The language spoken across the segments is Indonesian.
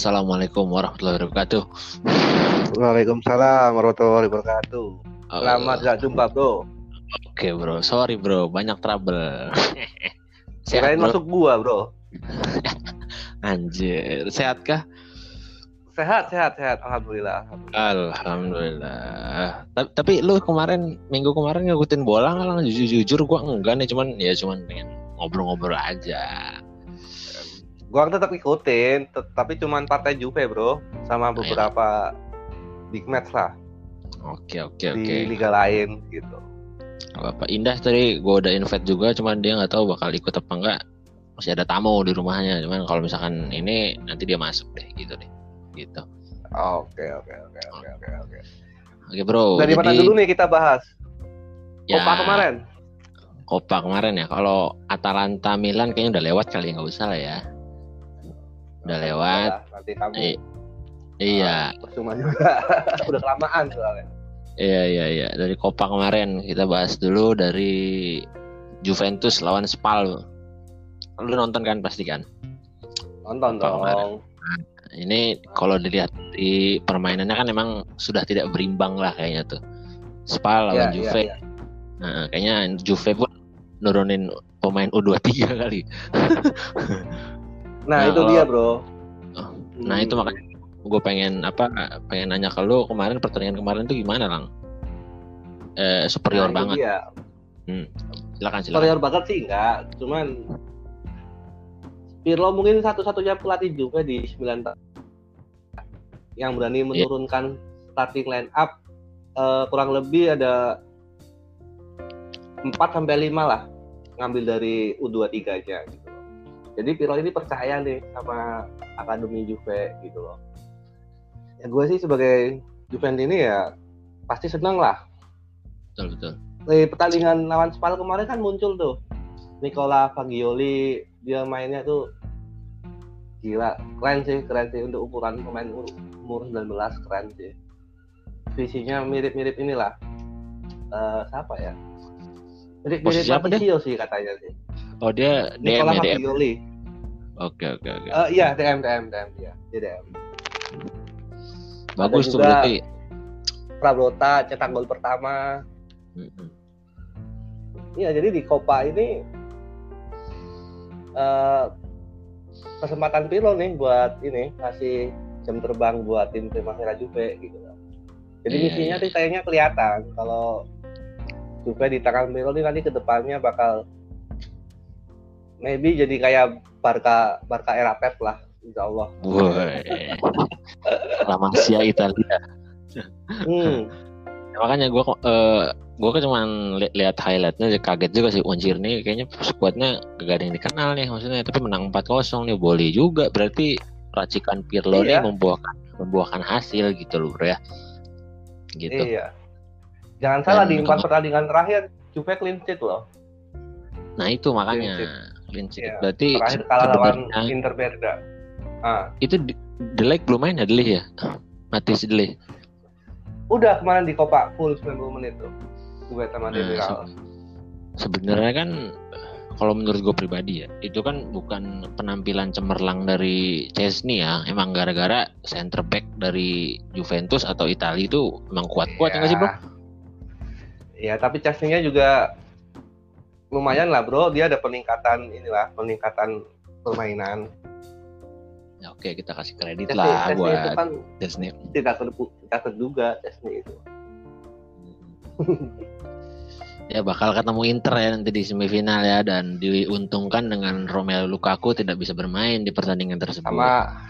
Assalamualaikum warahmatullahi wabarakatuh. Waalaikumsalam warahmatullahi wabarakatuh. Selamat Oh, gak jumpa bro. Oke bro, sorry bro, banyak trouble. sehat Kirain bro? masuk gua bro. Anjir, sehat kah? Sehat sehat sehat. Alhamdulillah. Alhamdulillah. Alhamdulillah. Tapi, tapi lu kemarin minggu kemarin ngikutin bola nggak? Jujur, jujur gua enggak nih, cuman ya cuman pengen ngobrol-ngobrol aja. Gua tetap ikutin, tapi cuman partai Juve bro, sama Ayo. beberapa big match lah Oke oke di oke. liga lain gitu. Bapak Indah tadi gua udah invite juga, cuman dia nggak tahu bakal ikut apa enggak. Masih ada tamu di rumahnya, cuman kalau misalkan ini nanti dia masuk deh, gitu deh, gitu. Oke oke oke oke oke oke. Oke bro. Dari mana jadi- dulu nih kita bahas? Ya, Copa kemarin. Copa kemarin ya. Kalau Atalanta Milan kayaknya udah lewat kali nggak usah lah ya. Udah lewat. Nanti kamu I- Iya, percuma juga. Udah kelamaan soalnya. iya, iya, iya. Dari Copa kemarin kita bahas dulu dari Juventus lawan Spal. Lu nonton kan pasti kan? Nonton Copa dong. kemarin. Ini kalau dilihat di permainannya kan emang sudah tidak berimbang lah kayaknya tuh. Spal lawan Iya, Juve. iya, iya. Nah, kayaknya Juve pun nurunin pemain U23 kali. Nah, Nah, itu kalau- dia bro. Nah Hmm. itu makanya gue pengen apa pengen nanya ke lu kemarin pertandingan kemarin tuh gimana lang? Eh, superior Nah, itu banget. dia. Silakan silakan. Superior banget sih enggak, cuman Pirlo mungkin satu-satunya pelatih juga di 9 tahun yang berani menurunkan starting line up eh, kurang lebih ada 4 sampai 5 lah ngambil dari U23 aja gitu. Jadi Pirlo ini percaya nih sama akademi Juve gitu loh. Ya gue sih sebagai Juventus ini ya pasti seneng lah Betul betul. di pertandingan lawan Spal kemarin kan muncul tuh Nicola Fagioli dia mainnya tuh gila keren sih keren sih untuk ukuran pemain umur- umur 19 keren sih visinya mirip-mirip inilah Eh siapa ya mirip-mirip? Patricio sih katanya sih Oh dia DM Nicola ya DM. Oke oke oke. Eh, iya DM DM DM dia dia DM Bagus tuh berarti. Prabrota cetak gol pertama. Iya, jadi di Copa ini eh kesempatan Pirlo nih buat ini kasih jam terbang buat tim Primavera Juve gitu. Jadi Iya, misinya iya. sih kayaknya kelihatan kalau Juve di tangan Pirlo nih nanti ke depannya bakal maybe jadi kayak Barca Barca era Pep lah, Insya Allah. Woi. La Masia Italia. Hmm. Ya, makanya gue eh gue kan cuman li- lihat highlightnya kaget juga sih Wanjir nih kayaknya skuadnya gak ada yang dikenal nih maksudnya tapi menang 4-0 nih boleh juga berarti racikan Pirlo nih Iya. membuahkan membuahkan hasil gitu loh bro ya gitu Iya. Jangan salah Dan di empat pertandingan terakhir Juve clean sheet loh. nah itu makanya Clean sheet Iya. berarti Terakhir kalah lawan Inter Berga. Ah. itu De- Delek belum main ya Delek ya Matis Delek Udah kemarin di Copa full 90 menit tuh. Gue sama Nah, Demiral. sebenarnya kan kalau menurut gue pribadi ya itu kan bukan penampilan cemerlang dari Chesney ya emang gara-gara center back dari Juventus atau Italia itu emang kuat-kuat ya nggak sih bro? Iya, tapi Chelsea-nya juga lumayan lah bro. Dia ada peningkatan inilah, peningkatan permainan. Ya, oke kita kasih kredit Chelsea, lah itu buat kan Chesney. tidak, terdu- tidak terduga Chelsea itu. ya bakal ketemu Inter ya nanti di semifinal ya dan diuntungkan dengan Romelu Lukaku tidak bisa bermain di pertandingan tersebut. Sama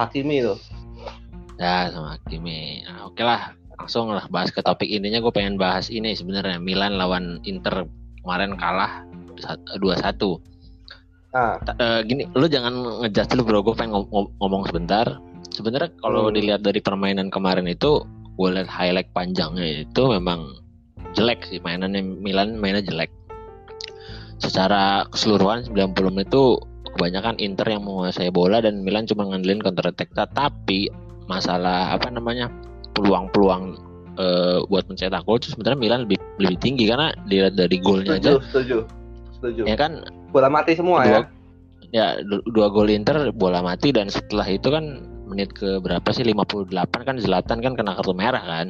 Hakimi tuh. Ya sama Hakimi. Nah, oke lah, langsung lah bahas ke topik intinya. Gue pengen bahas ini sebenarnya Milan lawan Inter kemarin kalah 2-1. Nah, Ta- eh, gini, lu jangan ngejudge dulu bro. Gue pengen ngom- ngomong sebentar. Sebenarnya kalau Hmm. dilihat dari permainan kemarin itu, gue lihat highlight panjangnya itu memang jelek sih mainannya Milan mainnya jelek. Secara keseluruhan 90 menit itu kebanyakan Inter yang menguasai bola dan Milan cuma ngandelin counter attack. Tapi masalah apa namanya peluang-peluang eh, buat mencetak gol itu sebenarnya Milan lebih lebih tinggi karena dilihat dari golnya aja setuju, setuju. Setuju. ya kan Bola mati semua dua ya. ya du- dua gol Inter bola mati dan setelah itu kan menit ke berapa sih 58 kan Zlatan kan kena kartu merah kan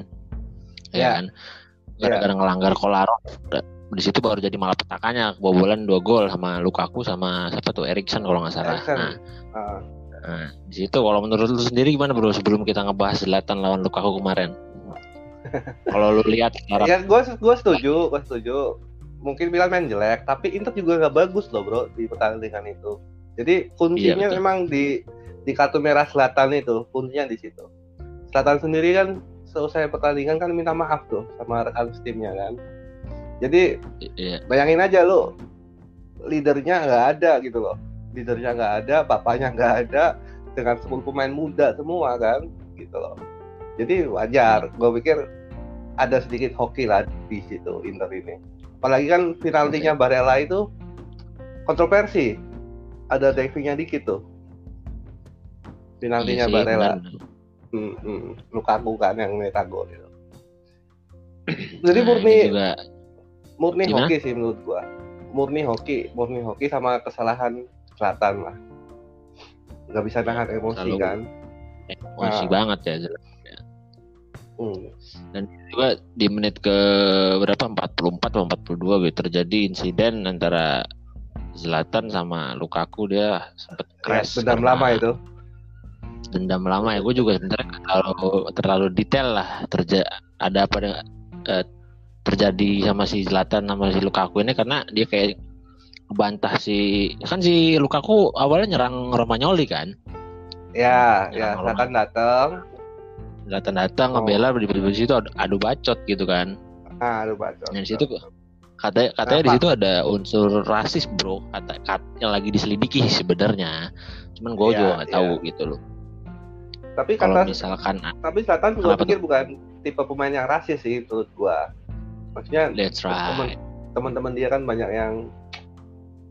ya Iya. kan gara-gara ngelanggar Kolarov di situ baru jadi malah petakannya kebobolan dua gol sama Lukaku sama siapa tuh Erikson kalau nggak salah Eriksen. nah, Ah. nah, di situ kalau menurut lu sendiri gimana bro sebelum kita ngebahas Zlatan lawan Lukaku kemarin kalau lu lihat secara Ya gue gue setuju, gue setuju. Mungkin Milan main jelek, tapi Inter juga nggak bagus loh bro di pertandingan itu. Jadi kuncinya Iya, betul. memang di di kartu merah Selatan itu, kuncinya di situ. Selatan sendiri kan selesai pertandingan kan minta maaf tuh sama rekan timnya kan. Jadi ya, bayangin aja lo, leadernya nggak ada gitu loh. Leadernya nggak ada, bapaknya nggak ada, dengan 10 pemain muda semua kan, gitu loh. Jadi wajar, gue pikir ada sedikit hoki lah di situ Inter ini. Apalagi kan penaltinya Barella itu kontroversi, ada divingnya dikit tuh. Penaltinya iya sih, Barella, hmm, hmm, Lukaku kan yang nyetak gol itu. Jadi Nah, murni juga murni Gimana? hoki sih menurut gua murni hoki murni hoki sama kesalahan selatan lah nggak bisa nahan emosi Selalu. kan emosi Ah. banget ya Hmm. dan juga di menit ke berapa? 44 atau 42 gitu terjadi insiden antara Zlatan sama Lukaku. Dia sempat Ya, crash dendam karena lama itu. Dendam lama ya. Gue juga sebenarnya nggak terlalu detail lah. Terja ada apa dengan eh, terjadi sama si Zlatan sama si Lukaku ini karena dia kayak bantah si kan si Lukaku awalnya nyerang Romagnoli kan? Ya Ya, ya kalau selatan datang datang datang Oh. ngebela di di situ adu, adu bacot gitu kan. Ah lu baca Yang di situ katanya katanya di situ ada unsur rasis bro. Kata, kat, yang lagi diselidiki sebenarnya. Cuman gue Iya, juga nggak iya. tahu gitu loh. Tapi kalau kata misalkan tapi selatan Kenapa pikir bukan tipe pemain yang rasis sih menurut gua. Maksudnya that's right. teman-teman dia kan banyak yang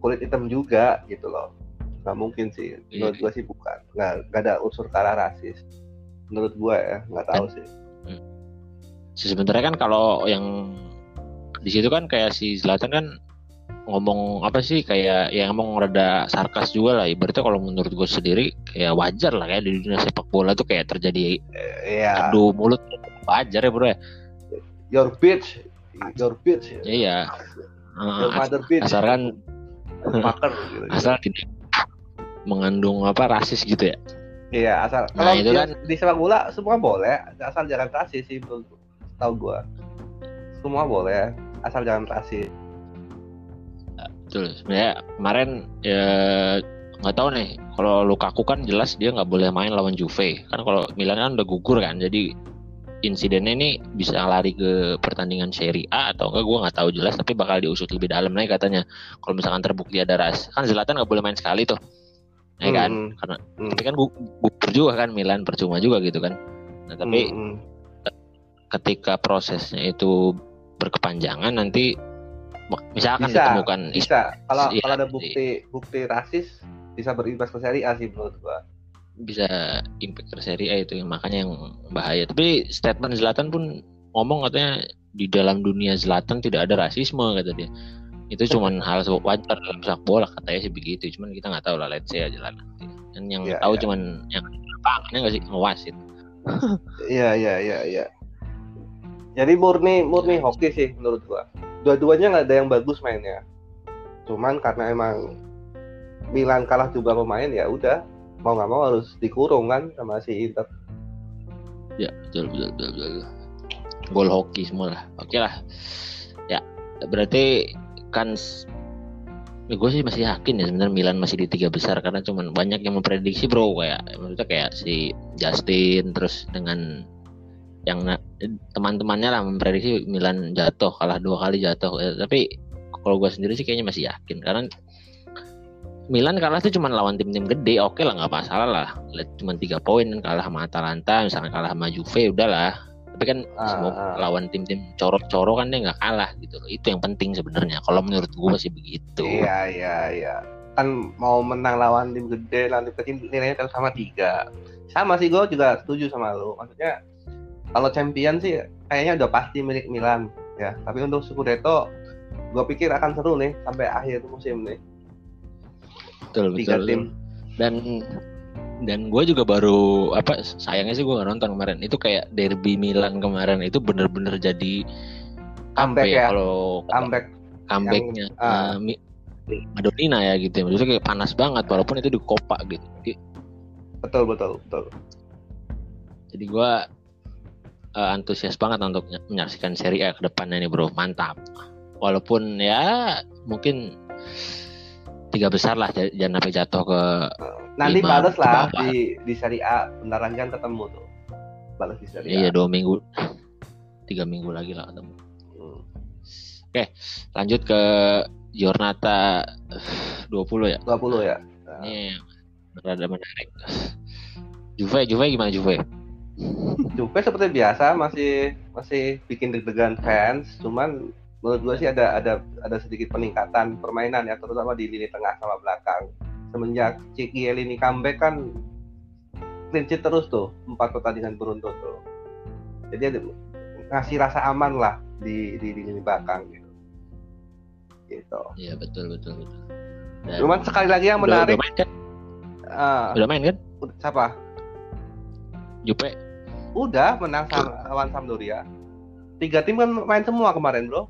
kulit hitam juga gitu loh. Nggak mungkin sih. Menurut Iya. gua sih bukan. Nggak nggak ada unsur ke arah rasis menurut gua ya nggak tahu sih. Sebenarnya kan kalau yang di situ kan kayak si Zlatan kan ngomong apa sih kayak yang ngomong rada sarkas juga lah. Ibaratnya kalau menurut gue sendiri kayak wajar lah kayak di dunia sepak bola tuh kayak terjadi Iya, adu mulut wajar ya bro ya. Your bitch, your bitch, Ya, iya your Eh, mother bitch. asal kan maker gitu. asal tidak mengandung apa rasis gitu ya Iya, asal Nah, kalau itu di, kan- di sepak bola semua boleh, asal jangan rasis sih tahu gua. Semua boleh, asal jangan rasis. Betul. Sebenarnya kemarin ya nggak tahu nih. Kalau Lukaku kan jelas dia nggak boleh main lawan Juve. Kan kalau Milan kan udah gugur kan. Jadi insidennya ini bisa lari ke pertandingan Serie A atau enggak gue nggak tahu jelas tapi bakal diusut lebih dalam lagi katanya kalau misalkan terbukti ada ras kan Zlatan nggak boleh main sekali tuh ya kan Hmm, karena hmm. tapi kan gu- gugur juga kan Milan percuma juga gitu kan nah tapi Hmm, hmm. ketika prosesnya itu berkepanjangan nanti misalkan Bisa, ditemukan bisa. Kalau Iya, kalau ada jadi- bukti bukti rasis bisa berimbas ke Serie A sih menurut gua. bisa impact ke Serie A itu yang makanya yang bahaya. Tapi statement Zlatan pun ngomong katanya di dalam dunia Zlatan tidak ada rasisme kata dia. Itu cuman hal wajar dalam sepak bola katanya sih begitu. Cuman kita nggak tahu lah let's say aja lah nanti. Dan yang Iya, tahu iya. cuman yang lapangannya nggak sih ngewasit. Iya, iya, iya, iya. Jadi murni murni hoki sih menurut gua. Dua-duanya nggak ada yang bagus mainnya. Cuman karena emang Milan kalah jumlah pemain ya udah mau nggak mau harus dikurung kan sama si Inter. Ya betul betul betul. betul. Gol hoki semua lah. Oke lah. Ya berarti kan s- ya gue sih masih yakin ya sebenarnya Milan masih di tiga besar karena cuman banyak yang memprediksi bro. Kayak maksudnya kayak si Justin terus dengan yang teman-temannya lah memprediksi Milan jatuh kalah dua kali jatuh. Eh, tapi kalau gue sendiri sih kayaknya masih yakin. Karena Milan kalah tuh cuma lawan tim-tim gede oke lah nggak masalah lah. Cuma tiga poin kalah sama Atalanta misalnya kalah sama Juve udahlah tapi kan semua ah. lawan tim-tim coro-coro kan dia nggak kalah gitu loh itu yang penting sebenarnya kalau menurut gue sih begitu Iya, iya, iya. Kan mau menang lawan tim gede, lawan tim kecil nilainya kan sama tiga. Sama sih gue juga setuju sama lo. Maksudnya kalau champion sih kayaknya udah pasti milik Milan ya. Tapi untuk Scudetto gue pikir akan seru nih sampai akhir musim nih. betul Tiga betul tim. dan dan gue juga baru apa sayangnya sih gue gak nonton kemarin. Itu kayak derby Milan kemarin itu bener-bener jadi Comeback ya ya? kalau comeback. comebacknya. Uh, ya gitu ya. Maksudnya kayak panas banget walaupun itu di Copa gitu. Betul betul betul. Jadi gue uh, antusias banget untuk ny- menyaksikan Serie A ke depannya nih bro. Mantap. Walaupun ya mungkin tiga besar lah jangan sampai jatuh ke nanti Lima balas lah di di Serie A beneran kan ketemu tuh. Balas di Serie A. Iya dua minggu. Tiga minggu lagi lah ketemu. Hmm. lanjut ke Giornata eh, 20 ya? 20 ya. Ini rada menarik. Juve Juve gimana Juve? Juve seperti biasa masih masih bikin deg-degan fans cuman menurut gua sih ada ada ada sedikit peningkatan permainan ya terutama di lini tengah sama belakang. Semenjak Ciki ini comeback kan clean sheet terus tuh empat pertandingan beruntun tuh. Jadi ada ngasih rasa aman lah di di, di lini belakang gitu. Gitu. Iya betul betul betul. Dan cuman sekali lagi yang udah- menarik udah main kan? Ah, udah main kan? Siapa? Juve udah menang sama lawan Sampdoria. Tiga tim kan main semua kemarin bro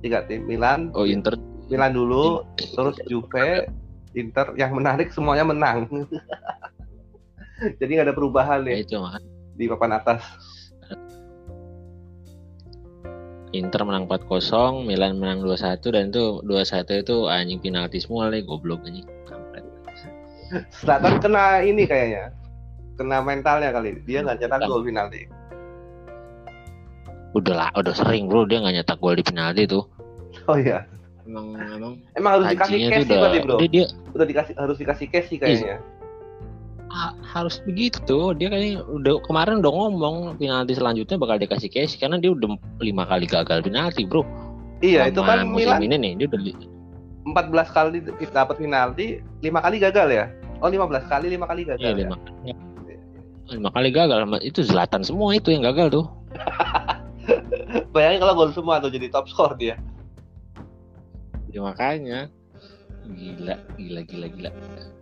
tiga tim Milan. Oh Inter. Milan dulu terus Juve Inter. Yang menarik semuanya menang. Jadi nggak ada perubahan ya. Nih itu makan di papan atas. Inter menang 4-0 Milan menang 2-1 dan itu 2-1 itu anjing penalti semua nih goblok anjing. Selatan kena ini kayaknya. Kena mentalnya kali. Dia nggak cetak gol penalti udah lah udah sering bro. Dia nggak nyetak gol di penalti tuh. Oh iya. Emang emang emang harus dikasih cash sih udah berarti bro? dia, dia udah dikasih harus dikasih cash sih kayaknya. Ha- harus begitu dia kayaknya udah kemarin udah ngomong penalti selanjutnya bakal dikasih cash karena dia udah lima kali gagal penalti bro. Iya itu Sama kan musim Milan ini nih dia udah li- 14 kali dapat penalti lima kali gagal ya? Oh 15 kali lima kali gagal iya, ya? lima, lima kali gagal itu Zlatan semua itu yang gagal tuh bayangin kalau gol semua tuh jadi top score dia Ya makanya gila gila gila gila.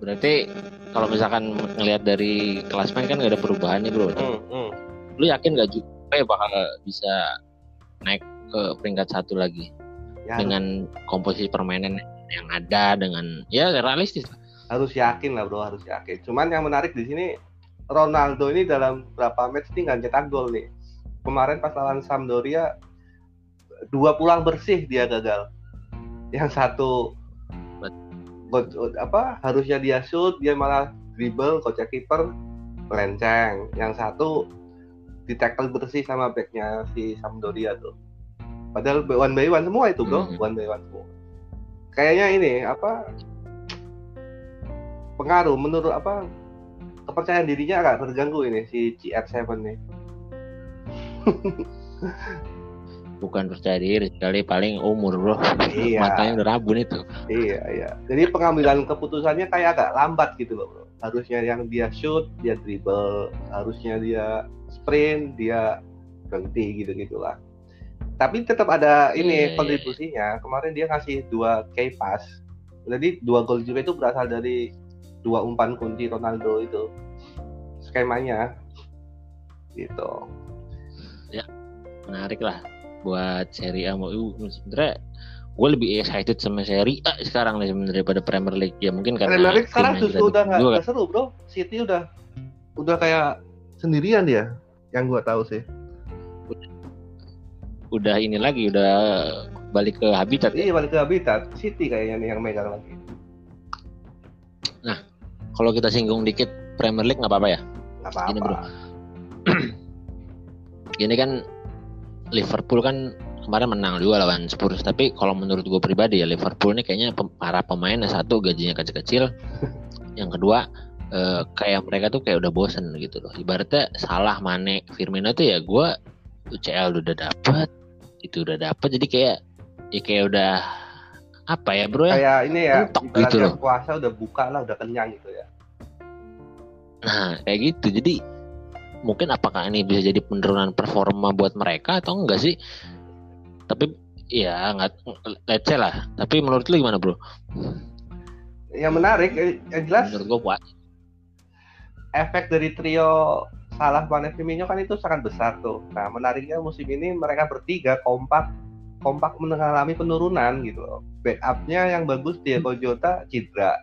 Berarti kalau misalkan ngelihat dari klasmen kan gak ada perubahan nih bro. Hmm, hmm. Lu yakin gak Juve bakal bisa naik ke peringkat satu lagi Ya, dengan komposisi permainan yang ada dengan ya realistis. harus yakin lah bro harus yakin cuman yang menarik di sini Ronaldo ini dalam berapa match ini nggak cetak gol nih kemarin pas lawan Sampdoria dua pulang bersih dia gagal. Yang satu gol- apa harusnya dia shoot dia malah dribble kocak kiper melenceng. Yang satu di tackle bersih sama backnya si Sampdoria tuh. Padahal one by one semua itu bro. Mhm. one by one semua. Kayaknya ini apa pengaruh menurut apa kepercayaan dirinya agak terganggu ini si CR7 nih Bukan percaya diri sekali paling umur bro. Iya. Matanya udah rabun itu. iya iya. Jadi pengambilan keputusannya kayak agak lambat gitu loh bro. Harusnya yang dia shoot dia dribble. Harusnya dia sprint dia berhenti gitu gitulah tapi tetap ada ini iya, iya. kontribusinya. Kemarin dia ngasih dua key pass. Jadi dua gol juga itu berasal dari dua umpan kunci Ronaldo itu. Skemanya. Gitu Menarik lah buat Serie A mau uh, sebenarnya gue lebih excited sama Serie A sekarang nih sebenarnya daripada Premier League ya mungkin karena Premier League sekarang justru udah nggak seru bro City udah udah kayak sendirian dia yang gua tahu sih udah ini lagi udah balik ke habitat ya. Iya balik ke habitat City kayaknya nih yang megang lagi. Kalau kita singgung dikit Premier League nggak apa-apa ya. Nggak apa-apa. Bro. Ini kan Liverpool kan kemarin menang juga lawan Spurs. Tapi kalau menurut gue pribadi ya Liverpool ini kayaknya para pemainnya satu gajinya kecil-kecil, yang kedua eh, kayak mereka tuh kayak udah bosen gitu loh. Ibaratnya salah Mane, Firmino tuh ya gue UCL udah dapet, itu udah dapet. Jadi kayak ya kayak udah apa ya bro ya? Kayak ini ya gitu loh. puasa udah buka lah udah kenyang gitu ya. Nah, kayak gitu. Jadi mungkin apakah ini bisa jadi penurunan performa buat mereka atau enggak sih? Tapi ya nggak let's say lah. Tapi menurut lu gimana, Bro? Yang menarik eh, yang jelas Menurut gua kuat. efek dari trio Salah Mane Firmino kan itu sangat besar tuh. Nah, menariknya musim ini mereka bertiga kompak kompak mengalami penurunan gitu loh. Backupnya yang bagus Diego Jota cedera.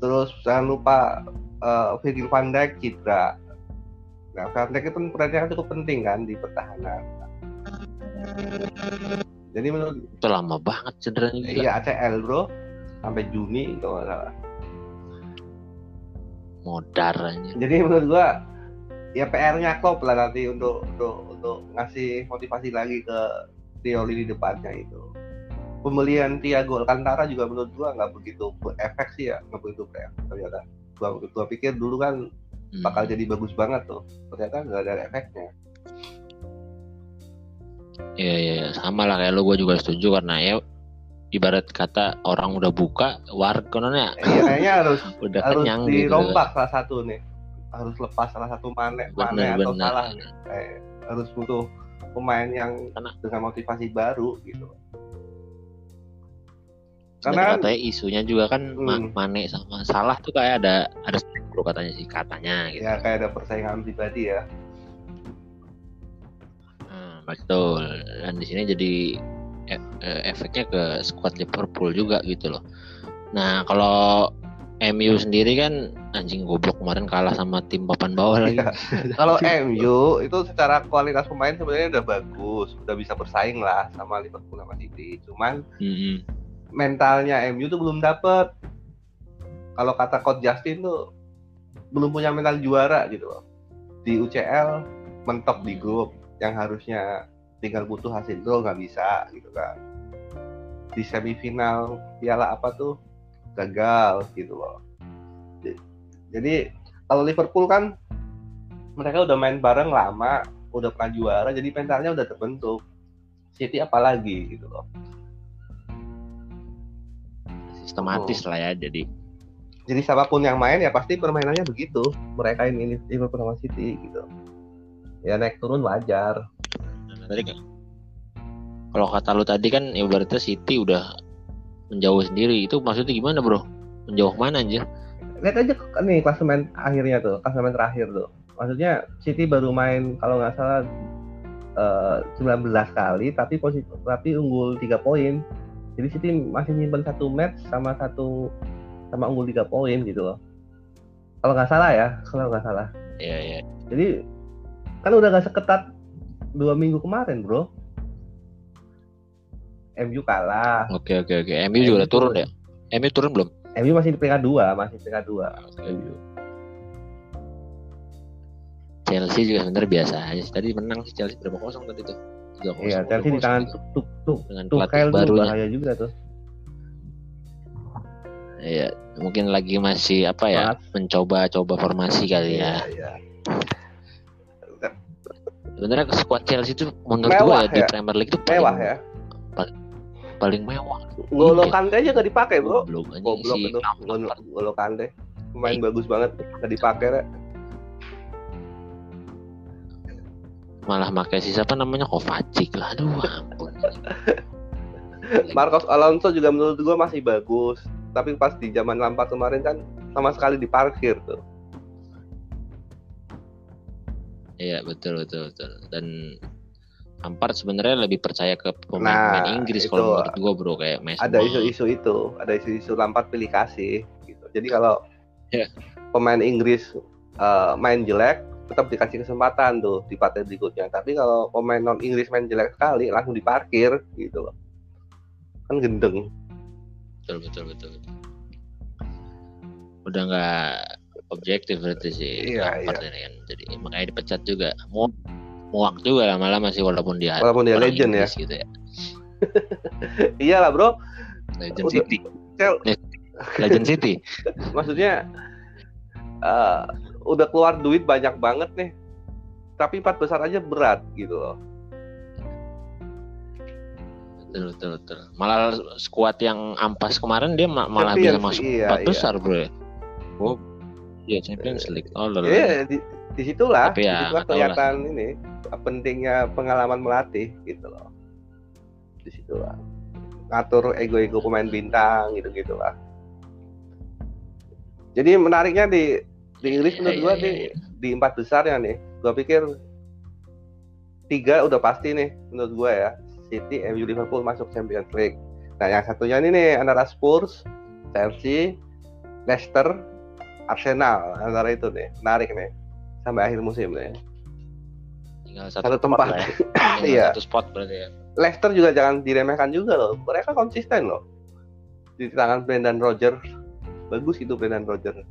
Terus jangan lupa uh, Virgil van Dijk cedera. Nah, Van Dijk itu perannya cukup penting kan di pertahanan. Jadi menurut itu lama banget cederanya. Iya ACL bro sampai Juni itu salah. Modar aja. Jadi menurut gua ya PR-nya Klopp lah nanti untuk untuk untuk ngasih motivasi lagi ke Trio di depannya itu. Pembelian Thiago Alcantara juga menurut gua nggak begitu efek sih ya, nggak begitu berefek ternyata. Gua, gua pikir dulu kan bakal hmm. jadi bagus banget tuh, ternyata nggak ada efeknya. Iya iya sama lah kayak lo gue juga setuju karena ya ibarat kata orang udah buka warga kononnya iya, kayaknya harus udah harus kenyang gitu. dirombak gitu. salah satu nih harus lepas salah satu mana mana atau bener. salah eh, harus butuh pemain yang karena, dengan motivasi baru gitu karena katanya isunya juga kan hmm. Mane sama Salah tuh kayak ada ada katanya sih katanya gitu. Ya kayak ada persaingan pribadi ya betul dan di sini jadi e e efeknya ke squad Liverpool juga gitu loh nah kalau MU sendiri kan anjing goblok kemarin kalah sama tim papan bawah lagi. Iya. Kalau MU itu secara kualitas pemain sebenarnya udah bagus, udah bisa bersaing lah sama Liverpool sama City. Cuman mm -hmm. Mentalnya MU tuh belum dapet. Kalau kata coach Justin tuh belum punya mental juara gitu loh. Di UCL mentok di grup, yang harusnya tinggal butuh hasil gol nggak bisa gitu kan di semifinal piala apa tuh gagal gitu loh jadi kalau Liverpool kan mereka udah main bareng lama udah pernah juara jadi mentalnya udah terbentuk City apalagi gitu loh sistematis oh. lah ya jadi. Jadi siapa pun yang main ya pasti permainannya begitu. Mereka ini Liverpool sama City gitu. Ya naik turun wajar. Tadi kan kalau kata lu tadi kan ya berarti City udah menjauh sendiri. Itu maksudnya gimana bro? Menjauh mana anjir? Lihat aja nih klasemen akhirnya tuh klasemen terakhir tuh. Maksudnya City baru main kalau nggak salah uh, eh, 19 kali tapi posisi tapi unggul tiga poin jadi City masih nyimpen satu match sama satu sama unggul tiga poin gitu loh. Kalau nggak salah ya kalau nggak salah. Iya iya. Jadi kan udah gak seketat dua minggu kemarin bro. MU kalah. Oke oke oke. MU juga udah turun ya? MU turun belum? MU masih di peringkat dua masih peringkat dua. Okay. MU Chelsea juga sebenarnya biasa aja tadi menang sih Chelsea berapa kosong tadi tuh iya Chelsea di tangan tuk tuk tuk dengan pelatih baru bahaya juga tuh. Iya, mungkin lagi masih apa ya, mencoba-coba formasi kali ya. Iya, iya. Sebenarnya squad Chelsea itu menurut gue ya, di ya? Premier League itu paling, mewah ya paling mewah. Golo iya. Kante aja gak dipakai bro. Goblok goblok si itu. Golo Kante pemain bagus banget gak dipakai ya. Malah pakai si siapa namanya? Kovacic lah. Aduh ampun. Marcos Alonso juga menurut gue masih bagus. Tapi pas di zaman Lampard kemarin kan sama sekali diparkir tuh. Iya betul betul betul. Dan Lampard sebenarnya lebih percaya ke pemain-pemain nah, Inggris kalau menurut gue bro. Kayak Messi. Ada isu-isu itu, ada isu-isu Lampard pilih kasih gitu. Jadi kalau yeah. pemain Inggris uh, main jelek tetap dikasih kesempatan tuh di partai berikutnya. Tapi kalau pemain non Inggris main jelek sekali langsung diparkir gitu loh. Kan gendeng. Betul betul betul. betul. Udah nggak objektif berarti sih iya, iya. ini kan jadi makanya dipecat juga mau muak juga lah malah masih walaupun dia walaupun dia legend ya gitu ya iyalah bro legend Udah, city Cel legend city maksudnya uh, udah keluar duit banyak banget nih tapi empat besar aja berat gitu loh betul betul betul malah skuad yang ampas kemarin dia malah bisa masuk iya, empat iya. besar bro ya oh Iya Champions League. Oh loh. Iya di, di situlah, Tapi ya, di situlah kelihatan lah. ini pentingnya pengalaman melatih gitu loh. Di situlah ngatur ego-ego pemain bintang gitu gitulah. Jadi menariknya di Di Inggris Iya, menurut iya, gua iya, di iya. di empat besar ya nih. Gua pikir tiga udah pasti nih menurut gua ya. City, MU, Liverpool masuk Champions League. Nah, yang satunya ini nih antara Spurs, Chelsea, Leicester, Arsenal antara itu nih. Menarik nih sampai akhir musim nih. tinggal Satu satu, tempat. ya. Iya. satu spot berarti ya Leicester juga jangan diremehkan juga loh. Mereka konsisten loh. Di tangan Brendan Rodgers. Bagus itu Brendan Rodgers.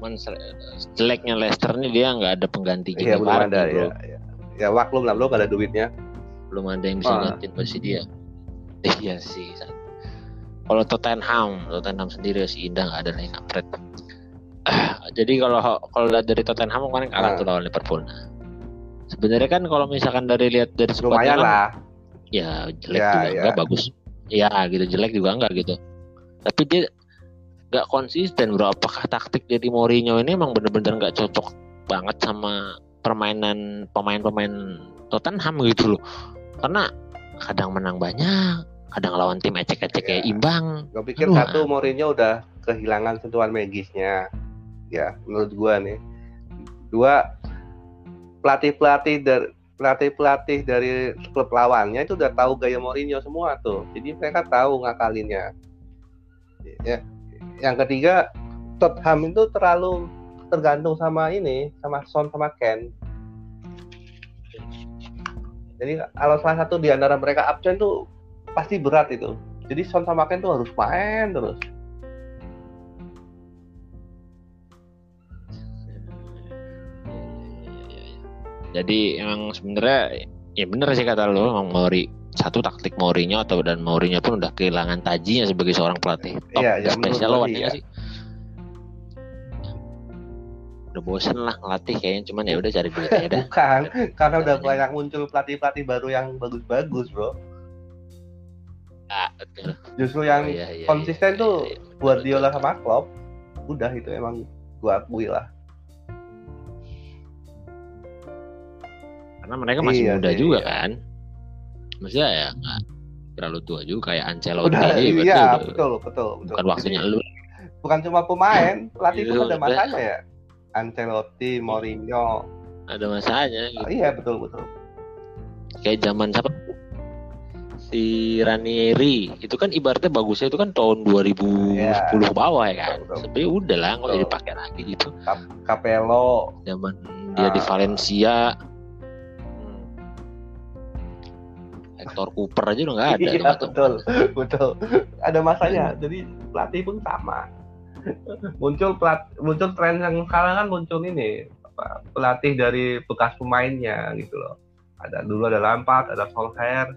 Cuman jeleknya Leicester nih dia nggak ada pengganti Iya belum Vardy, ada bro. ya. Ya, ya maklum lah belum ada duitnya. belum ada yang bisa Ah. gantiin posisi dia iya sih kalau Tottenham Tottenham sendiri si Indah nggak ada kampret Ah, jadi kalau kalau dari Tottenham kemarin kalah Ah. tuh lawan Liverpool nah sebenarnya kan kalau misalkan dari lihat dari Lumayan kan, lah. ya jelek Ya, juga ya. enggak bagus ya gitu jelek juga enggak gitu tapi dia nggak konsisten bro apakah taktik jadi Mourinho ini emang bener-bener nggak cocok banget sama permainan pemain-pemain Tottenham gitu loh karena kadang menang banyak kadang lawan tim ecek-ecek kayak Ya. imbang Gue pikir Aduh, satu Mourinho udah kehilangan sentuhan magisnya. Ya, menurut gua nih. Dua pelatih-pelatih dari pelatih-pelatih dari klub lawannya itu udah tahu gaya Mourinho semua tuh. Jadi mereka tahu ngakalinnya. Ya. Yang ketiga, Tottenham itu terlalu tergantung sama ini, sama Son sama Ken. Jadi kalau salah satu di antara mereka absen tuh pasti berat itu. Jadi Son sama Ken tuh harus main terus. jadi emang sebenarnya ya bener sih kata lo emang Mori satu taktik Mourinho atau dan Mourinho pun udah kehilangan tajinya sebagai seorang pelatih top Iya, iya, menurut spesial lawan ya iya. sih udah bosen lah ngelatih kayaknya cuman ya udah cari duit aja dah Bukan, karena udah Katanya. banyak muncul pelatih-pelatih baru yang bagus-bagus, bro. Ah, betul. Justru yang Oh, iya, iya, konsisten iya, tuh iya, iya. Betul, Guardiola betul. sama Klopp. Udah itu emang gua akui lah. karena mereka masih Iya muda sih, juga iya. kan maksudnya ya nggak terlalu tua juga kayak Ancelotti Udah, iya, udah- betul, betul, betul. bukan waktunya lu Bukan cuma pemain, pelatih Iya, pun ada udah. masanya ya. Ancelotti, Mourinho. ada masanya gitu. Ah, iya, betul, betul. kayak zaman siapa si Ranieri itu kan ibaratnya bagusnya itu kan tahun 2010 Iya. ke bawah ya kan Betul, betul. sebenarnya udah lah nggak Betul. dipakai lagi gitu Capello. zaman dia di Ah. Valencia Hector Cooper aja udah nggak ada Iya, betul, betul. Ada masanya. Jadi pelatih pun sama. muncul pelat, muncul tren yang sekarang kan muncul ini apa, pelatih dari bekas pemainnya gitu loh. Ada dulu ada Lampard, ada Solskjaer,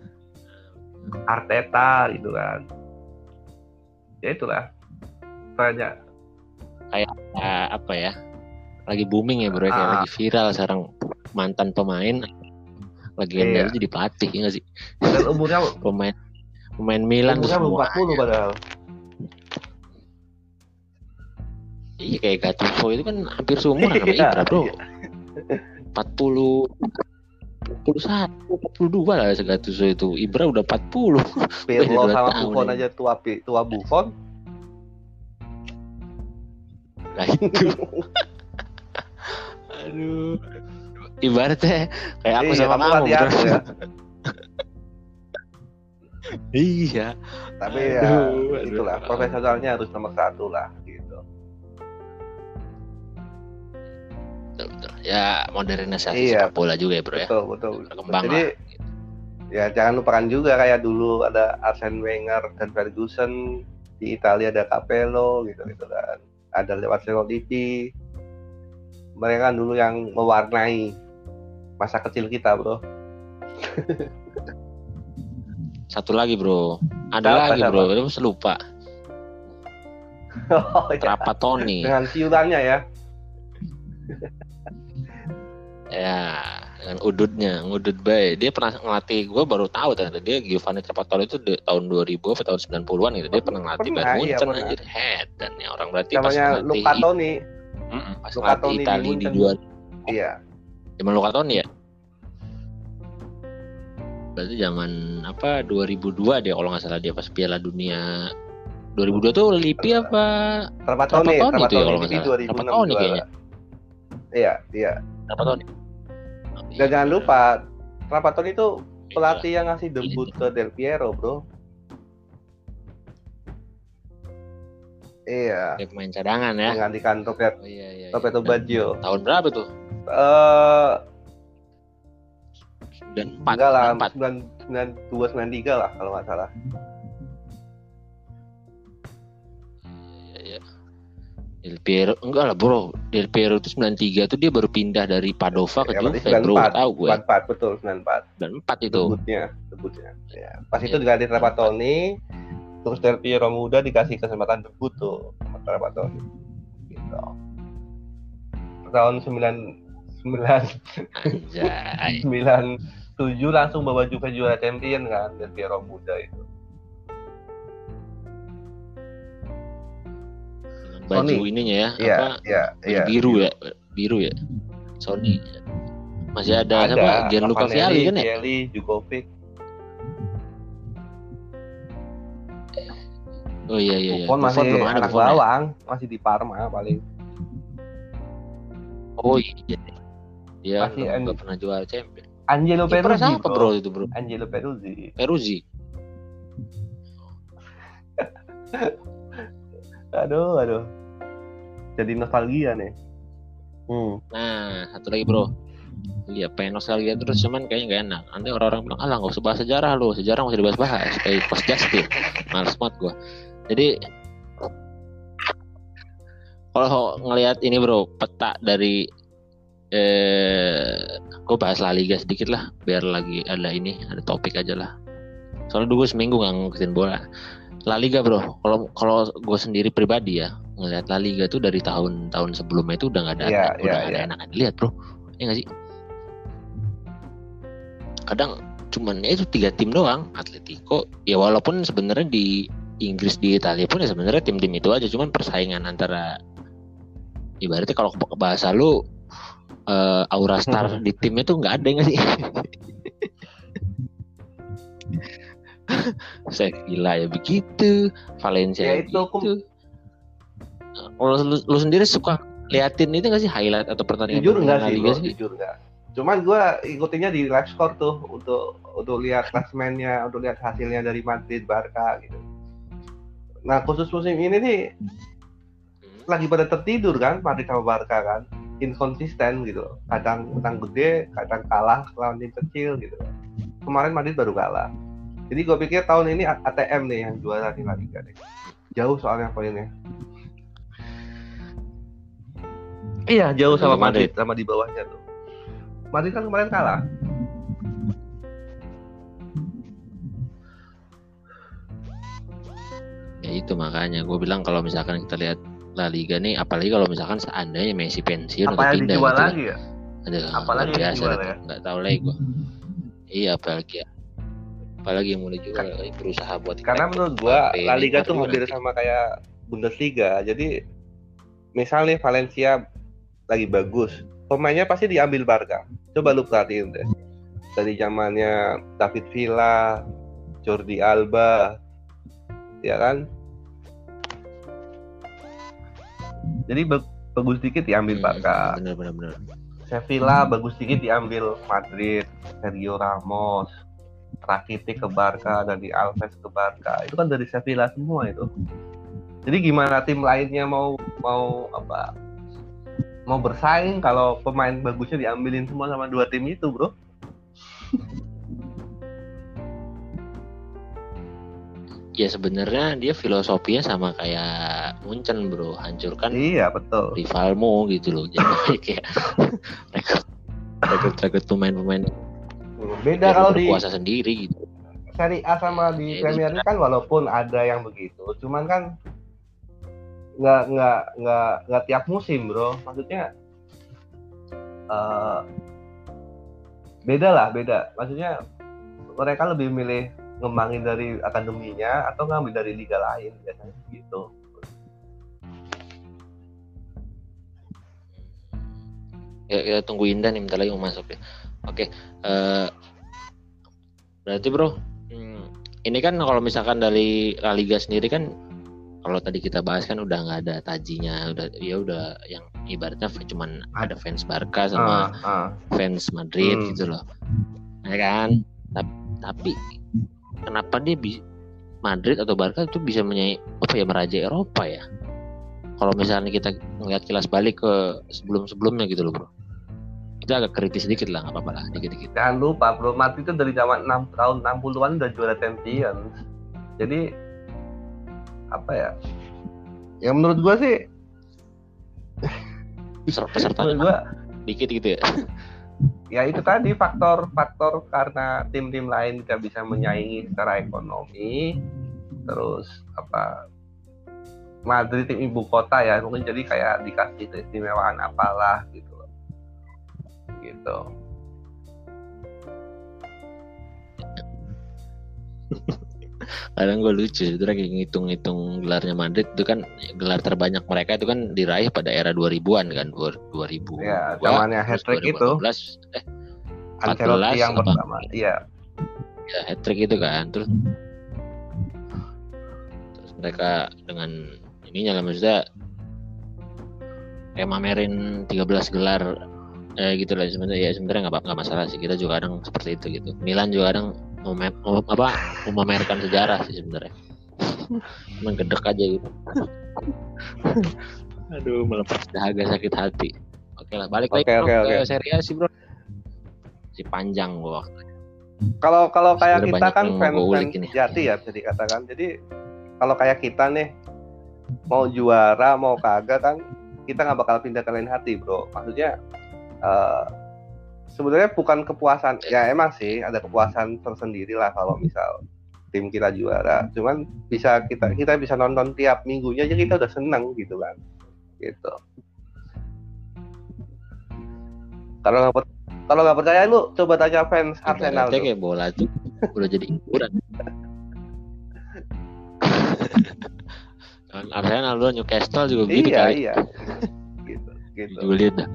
Arteta gitu kan. Ya itulah. Banyak. Ah, apa ya lagi booming ya bro kayak Ah. lagi viral sekarang mantan pemain legenda Iya. jadi pelatih ya nggak sih Dan umurnya pemain pemain Milan umurnya semua 40 padahal. iya kayak Gattuso itu kan hampir seumuran sama Ibra bro iya. 40 41 42 lah Gattuso itu Ibra udah 40 Pirlo sama Buffon aja tua tua Buffon. Nah itu. Aduh. Ibaratnya kayak aku Iya, sama kamu ya. iya. Tapi ya Aduh, aduh. itulah profesionalnya harus nomor satu lah gitu. Betul, betul. Ya modernisasi Iya. sepak bola juga ya bro ya. Betul betul. Berkembang Jadi lah. ya jangan lupakan juga kayak dulu ada Arsene Wenger dan Ferguson di Italia ada Capello gitu gitu kan. Ada lewat Zero TV. Mereka kan dulu yang mewarnai masa kecil kita bro. Satu lagi bro. Ada Siapa, lagi bro. Itu lupa. Oh, iya. Trapattoni. Dengan siulannya ya. ya dengan udutnya ngudut baik dia pernah ngelatih gue baru tahu ternyata dia Giovanni Trapattoni itu di tahun 2000 atau tahun 90-an gitu dia pernah ngelatih Pernah, Bayern iya, Munchen anjir head dan ya orang berarti pas Namanya ngelatih Luca Toni. Mm-mm, pas Luca ngelatih Toni di dua Iya. Zaman Luca Toni ya berarti zaman apa 2002 dia kalau nggak salah dia pas Piala Dunia 2002 tuh Lippi apa Trapattoni, Trapattoni tuh ya kalau nggak salah. 2006 Trapattoni kayaknya. Iya, iya. Trapattoni? Dan jangan lupa, Trapattoni itu Iya. pelatih yang ngasih debut ke Del Piero, bro. Iya, Dia pemain cadangan ya. menggantikan Robert, Oh iya iya. iya. Roberto Baggio. Tahun berapa tuh? Eh, 94. enggak lah, 94. 92 93 lah kalau nggak salah. Iya iya. Del Piero enggak lah bro. Del Piero itu 93 tuh dia baru pindah dari Padova ke Ya, Juve bro. Tahu gue. 94 betul 94 94 itu. debutnya, debutnya. Ya, pas Iya, itu diganti Trapattoni, terus Del Piero muda dikasih kesempatan debut tuh sama Trapattoni. Gitu. Tahun 9 9 Anjay. 97 langsung bawa Juve juara champion kan Del Piero muda itu. Baju Sony. ininya ya. Iya, Apa? Baju iya. biru ya. Biru ya. Sony. Masih ada, Ada siapa? Gianluca Vialli kan ya? Vialli, Jugovic. Oh iya iya iya. Buffon masih Buffon belum ada anak Buffon ya? bawang, masih di Parma paling. Oh iya. Dia belum- N- nggak pernah juara champion. Angelo Peruzzi, siapa bro itu bro? Angelo Peruzzi. Peruzzi. Aduh, aduh. Jadi nostalgia nih. Hmm. Nah, satu lagi bro. Iya, pengen nostalgia terus cuman kayaknya gak enak. Nanti orang-orang bilang, alah nggak usah bahas sejarah lo, sejarah masih dibahas-bahas. Kayak Coach Justin, males banget gue. Jadi kalau ngelihat ini bro, peta dari eh, gue bahas La Liga sedikit lah, biar lagi ada ini, ada topik aja lah. Soalnya dulu seminggu nggak ngikutin bola. La Liga bro, kalau kalau gue sendiri pribadi ya ngelihat La Liga tuh dari tahun-tahun sebelumnya itu udah nggak ada Iya, udah nggak ada iya. enak dilihat bro, ya nggak sih? Kadang cuman ya itu tiga tim doang, Atletico. Ya walaupun sebenarnya di Inggris di Italia pun ya sebenarnya tim-tim itu aja, cuman persaingan antara ibaratnya kalau bahasa lu eh, aura star di timnya tuh nggak ada nggak sih? Saya gila ya begitu, Valencia Ya, itu aku- begitu. Kalau lu, lu sendiri suka liatin itu nggak sih highlight atau pertandingan Jujur enggak La sih, Liga bro, jujur enggak. Cuman gue ikutinya di live score tuh untuk untuk lihat klasmennya, untuk lihat hasilnya dari Madrid, Barca gitu. Nah khusus musim ini nih Hmm. lagi pada tertidur kan Madrid sama Barca kan, inkonsisten gitu. Kadang menang gede, kadang kalah lawan tim kecil gitu. Kemarin Madrid baru kalah. Jadi gue pikir tahun ini ATM nih yang juara di La Liga nih. Jauh soalnya poinnya. Iya, jauh sama Sama Madrid, sama di bawahnya tuh. Madrid kan kemarin kalah. Ya itu makanya gue bilang kalau misalkan kita lihat La Liga nih, apalagi kalau misalkan seandainya Messi pensiun atau pindah dijual gitu. lagi ya? Aduh, Apalagi yang biasa dijual ya? Nggak tahu lagi gue. Iya apalagi ya. Apalagi yang mulai jual berusaha buat Karena menurut gua Mbappe, La Liga tuh hampir sama kayak Bundesliga. Jadi misalnya Valencia lagi bagus, pemainnya pasti diambil Barca. Coba lu perhatiin deh. Dari zamannya David Villa, Jordi Alba, ya kan? Jadi ba- bagus dikit diambil Hmm, Barca. Bener bener bener. Sevilla bagus dikit diambil Madrid, Sergio Ramos, Rakitic ke Barca, Dani Alves ke Barca. Itu kan dari Sevilla semua itu. Jadi gimana tim lainnya mau mau apa? Mau bersaing kalau pemain bagusnya diambilin semua sama dua tim itu, Bro? Ya sebenarnya dia filosofinya sama kayak Munchen bro, hancurkan Iya, betul. rivalmu gitu loh. Jadi kayak rekrut rekrut rekrut pemain-pemain Beda kalau di berkuasa sendiri gitu. Seri A sama di Ya, Premier League kan walaupun ada yang begitu, cuman kan nggak nggak nggak nggak tiap musim bro. Maksudnya eh beda lah beda. Maksudnya mereka lebih milih ngembangin dari akademinya atau ngambil dari liga lain biasanya gitu. Ya, ya tunggu Indah nih bentar lagi mau masuk ya. Oke, eh, berarti bro, hmm, ini kan kalau misalkan dari La Liga sendiri kan kalau tadi kita bahas kan udah nggak ada tajinya udah ya udah yang ibaratnya cuman ada fans Barca sama Ah, ah. fans Madrid Hmm. gitu loh ya kan tapi, tapi kenapa dia bi Madrid atau Barca itu bisa menyai apa ya merajai Eropa ya kalau misalnya kita ngeliat kilas balik ke sebelum-sebelumnya gitu loh bro kita agak kritis sedikit lah nggak apa-apa lah dikit-dikit Jangan lupa bro, Madrid itu dari zaman 6 tahun 60-an udah juara Champions. Jadi apa ya? Ya menurut gua sih, Peser- pesertanya menurut gua dikit gitu ya ya itu tadi faktor-faktor karena tim-tim lain tidak bisa menyaingi secara ekonomi. Terus apa? Madrid tim ibu kota ya, mungkin jadi kayak dikasih keistimewaan apalah gitu loh. Gitu. kadang gue lucu sebenarnya kayak ngitung-ngitung gelarnya Madrid itu kan gelar terbanyak mereka itu kan diraih pada era 2000-an kan 2000 Ya, zamannya hat-trick itu. eh Ancelotti 14 yang pertama. Iya. ya hat trick itu kan terus terus mereka dengan ininya lah maksudnya kayak mamerin 13 gelar eh gitu lah sebenarnya ya sebenarnya nggak nggak masalah sih kita juga kadang seperti itu gitu Milan juga kadang mem- mem- apa memamerkan sejarah sih sebenarnya. Cuman gedek aja gitu. Aduh melepas dahaga sakit hati. Oke lah balik lagi Oke, bro, oke, ke A sih bro. Si panjang gua waktu Kalau kalau kayak kita kan yang fans sejati ya bisa dikatakan. Jadi kalau kayak kita nih mau juara mau kagak kan kita nggak bakal pindah ke lain hati bro. Maksudnya eh, sebenarnya bukan kepuasan ya emang sih ada kepuasan tersendiri lah kalau misal tim kita juara. Cuman bisa kita kita bisa nonton tiap minggunya aja kita udah seneng gitu kan. Gitu. Kalau nggak kalau nggak percaya lu coba tanya fans Arsenal. Tuh. kayak bola tuh udah jadi hiburan. Kan Arsenal dulu Newcastle juga begitu iya kali. iya gitu gitu dah.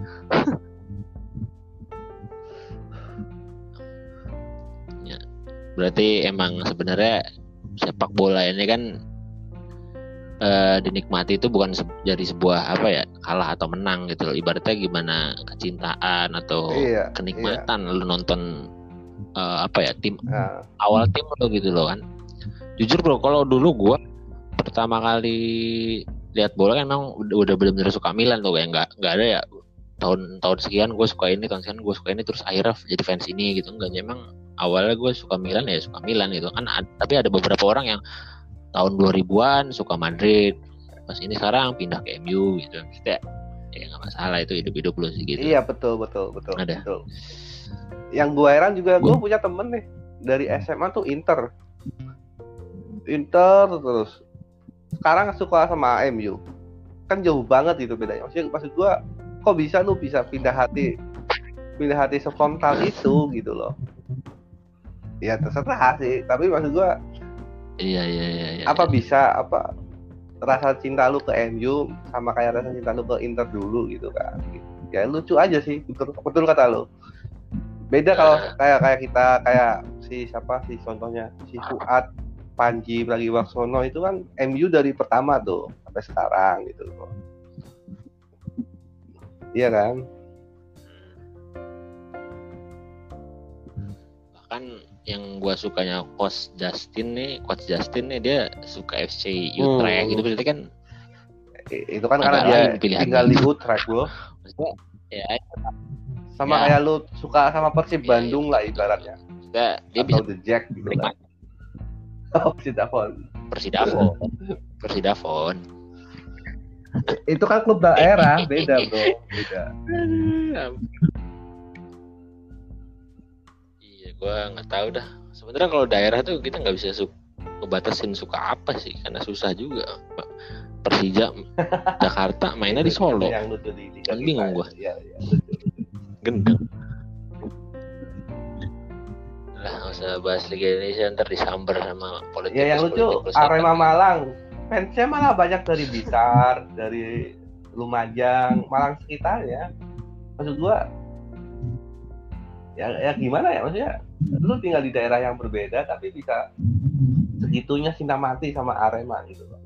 Berarti emang sebenarnya sepak bola ini kan eh, dinikmati itu bukan se- dari sebuah apa ya kalah atau menang gitu loh. Ibaratnya gimana kecintaan atau iya kenikmatan lu nonton eh, apa ya tim Nah, awal tim lo gitu loh kan. Jujur bro kalau dulu gua pertama kali lihat bola kan emang udah, udah benar-benar suka Milan tuh kayak nggak nggak ada ya tahun tahun sekian gue suka ini tahun sekian gue suka ini terus akhirnya jadi fans ini gitu. Enggak emang awalnya gue suka Milan ya suka Milan gitu kan. Ad- tapi ada beberapa orang yang tahun 2000-an suka Madrid. Pas ini sekarang pindah ke MU gitu. Maksudnya ya nggak masalah itu hidup-hidup lu sih gitu. Iya betul betul betul Ada. betul. Yang gua heran juga Gua- punya temen nih dari SMA tuh Inter. Inter terus. Sekarang suka sama MU kan jauh banget gitu bedanya. Maksudnya maksud gua kok bisa lu bisa pindah hati pindah hati sefrontal itu gitu loh ya terserah sih. Tapi maksud gua iya iya iya, iya. apa bisa apa rasa cinta lu ke MU sama kayak rasa cinta lu ke Inter dulu gitu kan. Ya lucu aja sih betul betul kata lu. Beda kalau kayak kayak kita kayak si siapa sih contohnya si Fuad Panji Pragiwaksono itu kan MU dari pertama tuh sampai sekarang gitu. Loh iya kan sukanya coach Justin nih coach Justin nih dia suka FC Utrecht Hmm. gitu. Berarti kan itu kan karena dia lain pilihannya. tinggal di Utrecht bro. Maksudnya ya sama Ya. kayak lu suka sama Persib Iya, Bandung iya, lah ibaratnya. Maksudnya dia bisa atau The Jack gitu oh Persib Davon Persidafon Persidafon itu kan klub daerah beda bro. Beda. Iya gua nggak tahu dah sebenarnya kalau daerah tuh kita nggak bisa su ngebatasin suka apa sih karena susah juga Persija Jakarta mainnya di Solo. Yang lucu di Liga Kan bingung kita. gua. Iya, gendeng. Lah nggak usah bahas Liga Indonesia ntar disamber sama politik ya yang lucu Arema Malang. Fansnya malah banyak dari Blitar dari Lumajang Malang sekitarnya. Maksud gua ya, ya gimana ya maksudnya? Lu tinggal di daerah yang berbeda tapi bisa segitunya cinta mati sama Arema gitu. Loh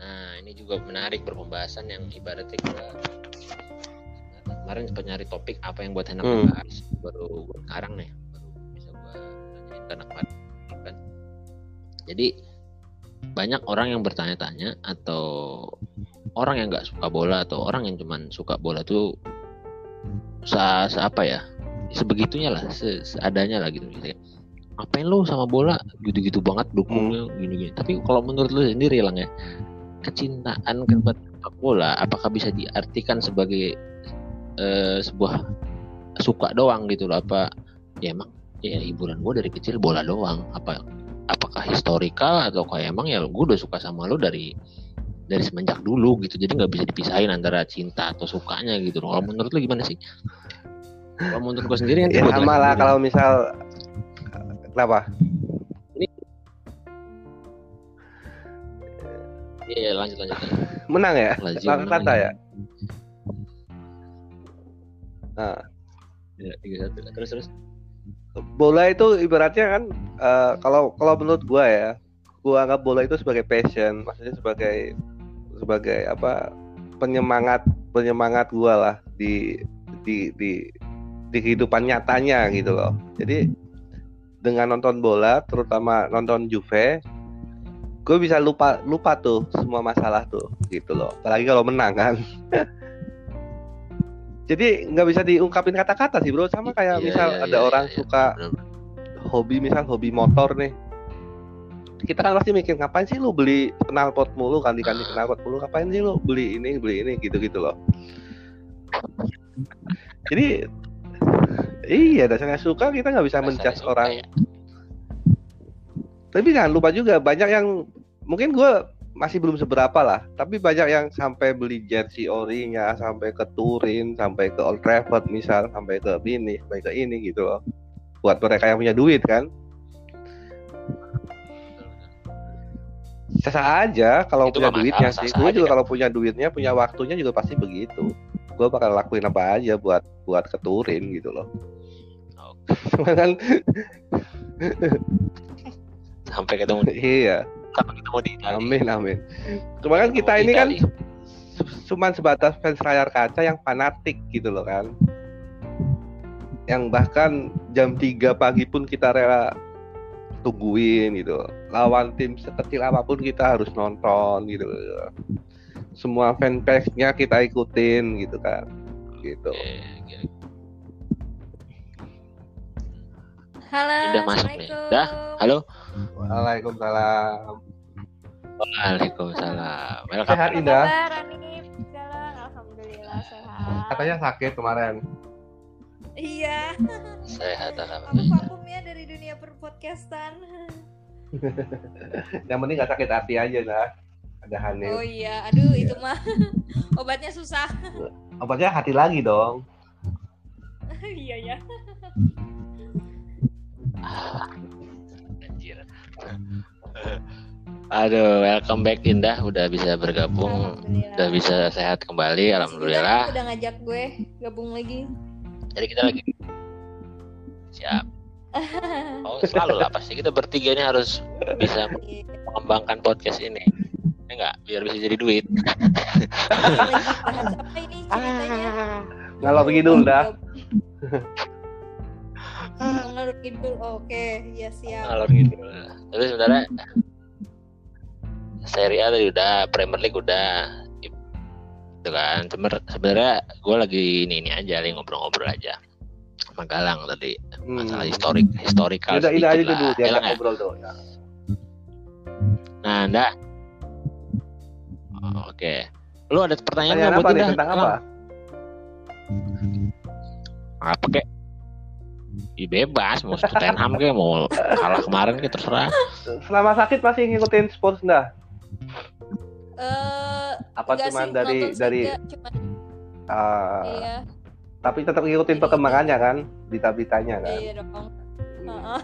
nah ini juga menarik berpembahasan yang ibaratnya kita kemarin sempat nyari topik apa yang buat enak hmm. baru sekarang nih baru bisa gua nanyain ke anak kan. Jadi banyak orang yang bertanya-tanya atau orang yang nggak suka bola atau orang yang cuman suka bola tuh sa, sa- apa ya sebegitunya lah se- seadanya lah gitu. Kayak, ngapain lu sama bola? Gitu-gitu banget dukungnya gini-gini. Tapi kalau menurut lu sendiri lang ya kecintaan kepada sepak bola apakah bisa diartikan sebagai eh, sebuah suka doang gitu loh? Apa ya emang ya hiburan gue dari kecil bola doang. Apa apakah historikal atau kayak emang ya gue udah suka sama lo dari dari semenjak dulu gitu jadi nggak bisa dipisahin antara cinta atau sukanya gitu loh kalau menurut lu gimana sih kalau menurut gue sendiri Ya sama lah kalau misal kenapa? iya lanjut lanjut Menang ya? Atlanta aja. ya? Nah, Ya, tiga satu terus terus bola itu ibaratnya kan eh, kalau kalau menurut gua ya, gua anggap bola itu sebagai passion, maksudnya sebagai sebagai apa penyemangat penyemangat gua lah di di di di kehidupan nyatanya gitu loh. Jadi dengan nonton bola, terutama nonton Juve, gue bisa lupa lupa tuh semua masalah tuh gitu loh. Apalagi kalau menang kan. Jadi nggak bisa diungkapin kata-kata sih bro. Sama kayak Iya, misal iya, ada iya, orang iya, suka hobi misal hobi motor nih kita kan pasti mikir ngapain sih lu beli knalpot mulu ganti-ganti Ah. knalpot mulu? Ngapain sih lu beli ini beli ini? Gitu-gitu loh. Jadi iya dasarnya suka kita nggak bisa suka orang. ya. tapi jangan lupa juga banyak yang mungkin gue masih belum seberapa lah tapi banyak yang sampai beli jersey orinya sampai ke Turin sampai ke Old Trafford misal sampai ke ini sampai ke ini gitu loh. Buat mereka yang punya duit kan sah aja kalau Itu punya duitnya sih. gue juga kan. kalau punya duitnya punya waktunya juga pasti begitu. Gue bakal lakuin apa aja buat buat ke Turin gitu loh. Oke. Cuma kan sampai ketemu iya. Sampai ketemu di Itali. amin amin. Cuma kan kita di ini kan cuman sebatas fans layar kaca yang fanatik gitu loh kan. Yang bahkan jam 3 pagi pun kita rela tungguin gitu lawan tim sekecil apa pun kita harus nonton gitu semua fanpage-nya kita ikutin gitu kan gitu. Halo, Udah masuk nih. Assalamualaikum. Dah, halo. Waalaikumsalam Waalaikumsalam. Welcome. sehat Indah Alhamdulillah sehat. katanya sakit kemarin Iya, Sehat aku alhamdulillah. vakum perpodcastan. yang penting gak sakit hati aja dah ada Hanif Oh iya, aduh itu mah obatnya susah. obatnya hati lagi dong iya ya. Anjir. Aduh, welcome back Indah udah bisa bergabung, udah bisa sehat kembali, alhamdulillah. Udah ngajak gue gabung lagi. Jadi kita lagi siap. Oh, selalu lah pasti kita bertiga ini harus bisa Iya. mengembangkan podcast ini. Ya enggak, biar bisa jadi duit. ngalor ngidul dah Ngalur kidul, oke, ya siap. Ngalor gitu. Tapi sebenarnya Serie A tadi udah, Premier League udah. Itu kan. Sebenarnya- Sebenarnya gue lagi ini ini aja, lagi ngobrol-ngobrol aja. Sama Galang tadi masalah Hmm. historik, historikal udah ini aja dulu diajak Galang ya? ngobrol tuh ya. Nah, Anda. Oh, Oke. Lu ada pertanyaan nggak buat nih tentang apa Apa kek? Ih, bebas mau Tottenham kek mau kalah kemarin kek terserah. selama sakit masih ngikutin sports dah Eh, apa cuman sih, dari dari cuman ah, iya, tapi tetap ngikutin Jadi- perkembangannya kan berita-beritanya kan iya dong. Heeh.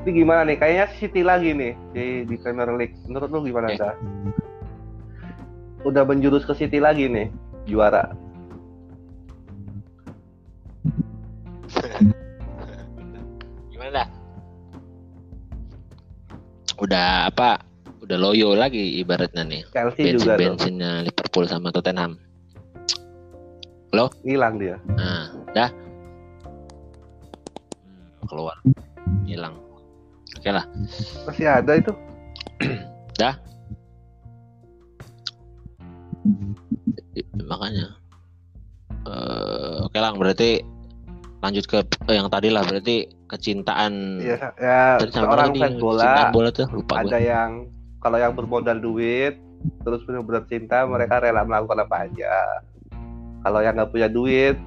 ini gimana nih kayaknya City lagi nih di di Premier League menurut lu gimana Oke. dah udah menjurus ke City lagi nih juara Gimana dah? udah apa udah loyo lagi ibaratnya nih. Chelsea bensin juga bensinnya Liverpool sama Tottenham. Hilang dia. nah dah. Hmm, keluar. Hilang. Oke lah. Masih ada itu. I- makanya. Eh, oke lah berarti lanjut ke eh, yang tadi lah berarti kecintaan Iya, ya sama seorang fans bola. bola tuh lupa gue ada yang kalau yang bermodal duit terus benar-benar cinta mereka rela melakukan apa aja. Kalau yang nggak punya duit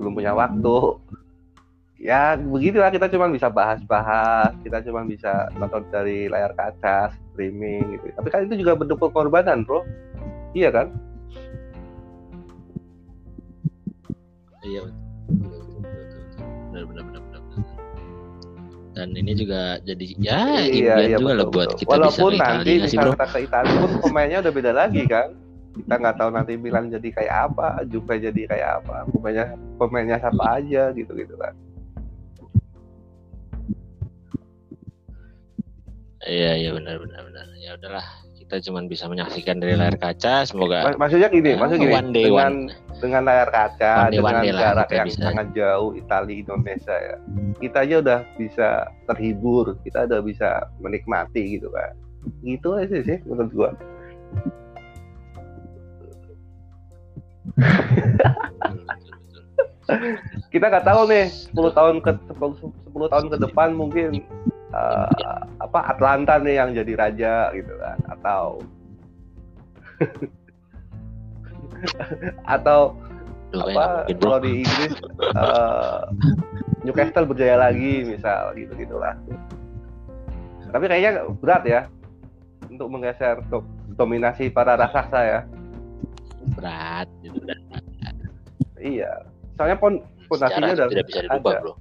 belum punya waktu. Ya begitulah kita cuma bisa bahas-bahas kita cuma bisa nonton dari layar kaca streaming gitu. Tapi kan itu juga bentuk pengorbanan bro. Iya kan? Iya benar Dan ini juga jadi ya impian juga lah betul, buat betul. kita bisa walaupun ke nanti Italia sih misalnya bro. kita ke Italia pun pemainnya udah beda lagi kan kita nggak tahu nanti Milan jadi kayak apa Juve jadi kayak apa pemainnya pemainnya siapa aja gitu gitu kan Iya iya benar benar benar. Ya udahlah kita cuma bisa menyaksikan dari layar kaca. Semoga Mak- maksudnya gini Ya, maksudnya gini one day, dengan one. dengan layar kaca One day, one dengan day lah jarak kita yang bisa. sangat jauh Italia Indonesia ya kita aja udah bisa terhibur kita udah bisa menikmati gitu kan gitu aja sih menurut gua kita nggak tahu nih 10 tahun ke 10, 10 tahun ke depan mungkin eh, apa Atlanta nih yang jadi raja gitu kan. Atau atau apa kalau di Inggris eh, Newcastle berjaya lagi misal gitu gitulah. Tapi kayaknya berat ya untuk menggeser do- dominasi para raksasa ya. Berat gitu dan iya soalnya pon fondasinya udah tidak bisa dirubah ada. bro.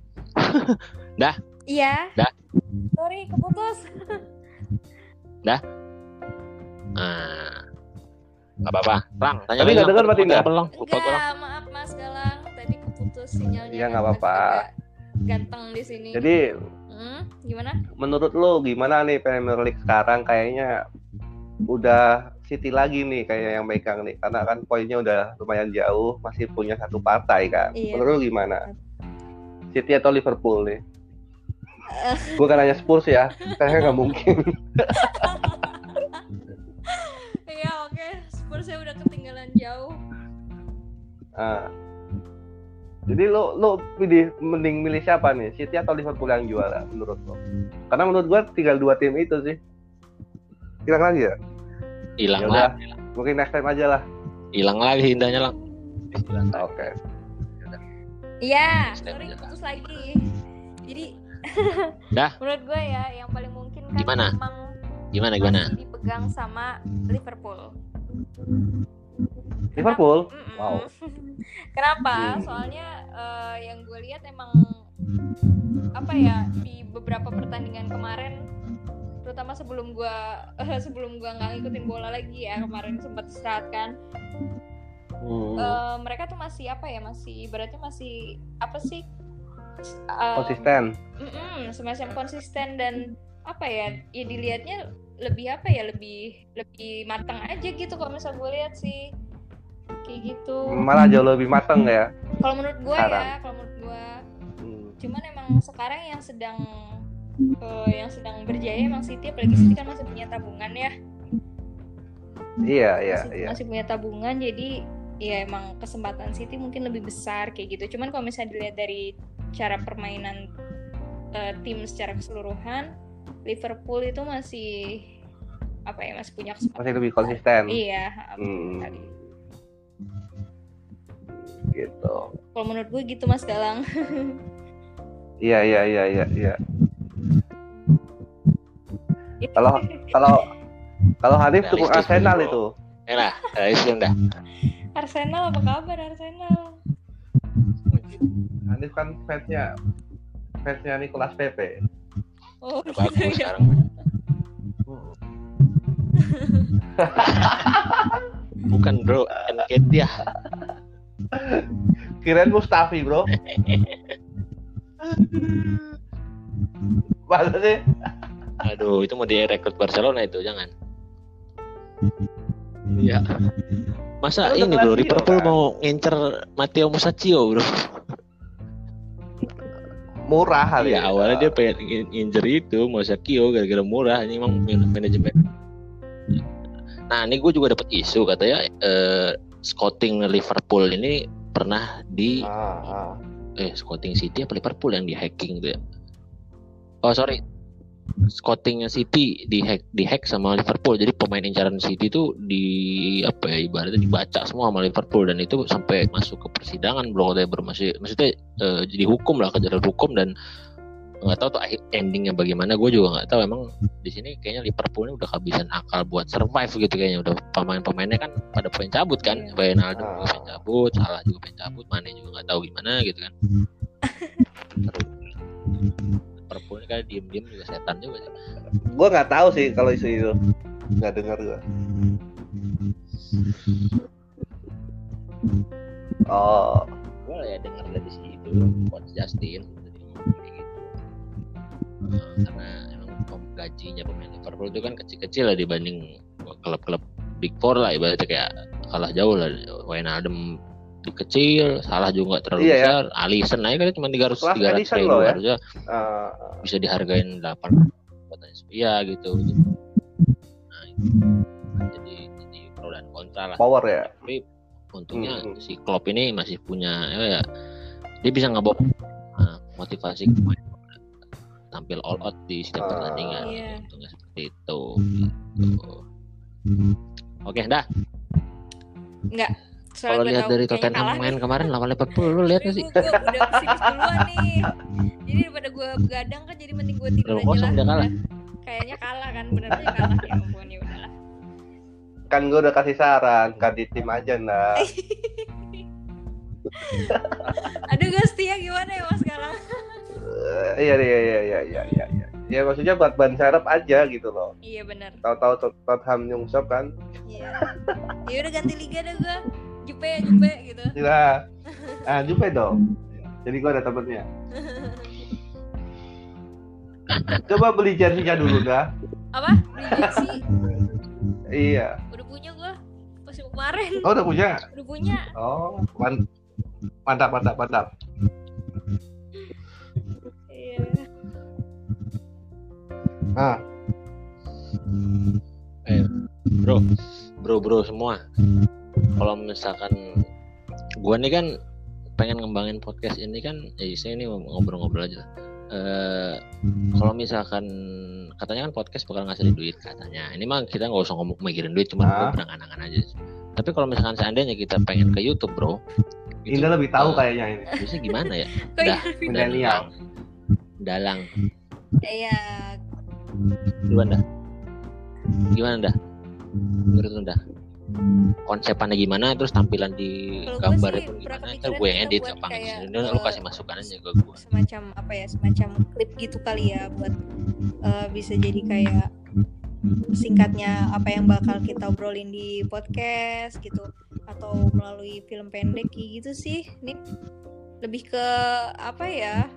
Iya. Dah. Sorry, keputus. Nah, nggak apa-apa. Lang, tanya Tapi Lang. dengar? Lupa gue, Lang. Enggak, maaf Mas Galang. Tadi keputus sinyalnya. Iya, nggak apa-apa. Ganteng di sini. jadi Hmm, gimana? menurut lo gimana nih Premier League sekarang kayaknya udah City lagi nih kayak yang megang nih karena kan poinnya udah lumayan jauh masih punya satu partai kan Iya. menurut lo gimana City atau Liverpool nih gue kan nanya Spurs ya kayaknya nggak mungkin Iya, oke. Spursnya udah ketinggalan jauh. Ah. jadi lo lo pilih mending milih siapa nih City atau Liverpool yang juara menurut lo karena menurut gue tinggal dua tim itu sih hilang lagi ya Hilang lah. udah. mungkin next time aja lah Hilang lagi indahnya, Lang. oke Iya, Step sorry putus lagi. Jadi Dah. menurut gue ya yang paling mungkin kan Gimana? memang Gimana gimana? masih dipegang sama Liverpool. Liverpool Mm-mm. Wow. Kenapa? Hmm. Soalnya eh, yang gue lihat emang apa ya di beberapa pertandingan kemarin terutama sebelum gue sebelum gue nggak ngikutin bola lagi ya kemarin sempat istirahat kan Hmm. Eh, mereka tuh masih apa ya masih ibaratnya masih apa sih Eh, konsisten. Mm-mm, semacam konsisten dan apa ya ya dilihatnya lebih apa ya lebih lebih matang aja gitu kalau misal gue lihat sih. Kayak gitu. Malah jauh lebih mateng ya. Kalau menurut gue ya kalau menurut gue Hmm. cuman emang sekarang yang sedang eh, yang sedang berjaya emang City apalagi City kan masih punya tabungan ya. Iya iya masih, iya. masih punya tabungan jadi ya emang kesempatan City mungkin lebih besar kayak gitu. Cuman kalau misalnya dilihat dari cara permainan eh, tim secara keseluruhan Liverpool itu masih apa ya masih punya kesempatan. Masih lebih konsisten. Iya Hmm. tadi. gitu. Kalau menurut gue gitu Mas Galang iya iya iya iya iya. Kalau kalau kalau Hanif dukung Arsenal itu. Ya lah, realistis dah. Arsenal apa kabar Arsenal Hanif kan fansnya fansnya Nicolas Pepe oh gitu bagus ya sekarang. Bukan bro, Enketia. kirain Mustafi bro masa sih Aduh, itu mau direkrut Barcelona itu, jangan. Iya. Masa Itu ini bro, Liverpool kan? mau ngincer Matteo Musacchio bro. Murah kali Ya awalnya dia pengen in- injer itu Musacchio gara-gara murah. Ini emang man- manajemen. Nah ini gue juga dapat isu katanya eh, scouting Liverpool ini pernah di Ah, ah. eh scouting City apa Liverpool yang di hacking tuh ya? Oh sorry, scoutingnya City di hack di hack sama Liverpool. Jadi pemain incaran City itu di apa ya ibaratnya dibaca semua sama Liverpool. Dan itu sampai masuk ke persidangan bro. Katanya bermasih maksudnya eh, jadi hukum lah kejar hukum. Dan nggak tahu tuh akhir endingnya bagaimana. Gue juga nggak tahu. Emang di sini kayaknya Liverpool ini udah kehabisan akal buat survive gitu kayaknya. Udah pemain-pemainnya kan pada pengen cabut kan. Iya. Wijnaldum juga pengen cabut Salah juga pengen cabut Mane juga nggak tahu gimana gitu kan. Terus, Liverpool ini kan diem-diem juga setan juga sih. Gua nggak tahu sih kalau isu itu. Nggak dengar gua. Oh, gue ya denger dari situ coach Justin. Jadi gitu Eh, karena emang gajinya pemain Liverpool itu kan kecil-kecil lah dibanding klub-klub Big Four lah. Ibaratnya kayak kalah jauh lah. Wijnaldum di kecil salah juga nggak terlalu Iya, ya. besar Alisson aja kan cuma 300 Kelas 300 Alisson ribu loh ya. harusnya ah, bisa dihargain 8 katanya iya gitu nah itu jadi jadi pro dan kontra lah power ya. tapi untungnya Hmm. si Klopp ini masih punya ya, ya, dia bisa ngebawa nah, motivasi pemain tampil all out di setiap Ah. pertandingan Iya. untungnya seperti itu gitu. oke dah Enggak. Kalau lihat dari Tottenham main kemarin lawan Liverpool lu lihat sih Gue udah pesimis duluan nih. Jadi daripada gue begadang kan jadi mending gue tidur aja kosong lah. kalah. Kayaknya kalah kan, bener aja kalah ya ampun ya udahlah. Kan gua udah kasih saran, ganti tim aja nah. Aduh gak setia gimana ya mas sekarang? Eh, iya iya iya iya iya iya. iya. Ya maksudnya buat ban serep aja gitu loh. Iya bener. Tahu-tahu Tot- Tottenham nyungsep kan. Iya. Ya udah ganti liga dah gue. Jupe jupe gitu. Iya. Ah, Jupe dong. Jadi gua ada temennya. Coba beli jersey-nya dulu dah. Apa? Beli jersey? Iya. Udah punya gue. Masih kemarin. Oh, udah punya. Udah punya. Oh, man- mantap mantap mantap. Iya. Ah, bro bro bro semua kalau misalkan gua nih kan pengen ngembangin podcast ini kan ya saya ini ngobrol-ngobrol aja eh kalau misalkan katanya kan podcast bakal ngasih duit katanya ini mah kita nggak usah ngomong mikirin duit cuma Ah. berangan-angan aja tapi kalau misalkan seandainya kita pengen ke YouTube bro itu, Indah lebih tahu eh, kayaknya ini. biasanya gimana ya Dah. Milenial. dalang Iya. gimana dah gimana dah menurut dah konsepannya gimana terus tampilan di sih pun pernah gimana? Ntar gue edit gampang ini lu kasih masukan aja ke gue semacam apa ya semacam klip gitu kali ya buat eh, bisa jadi kayak singkatnya apa yang bakal kita obrolin di podcast gitu atau melalui film pendek gitu sih. Ini lebih ke apa ya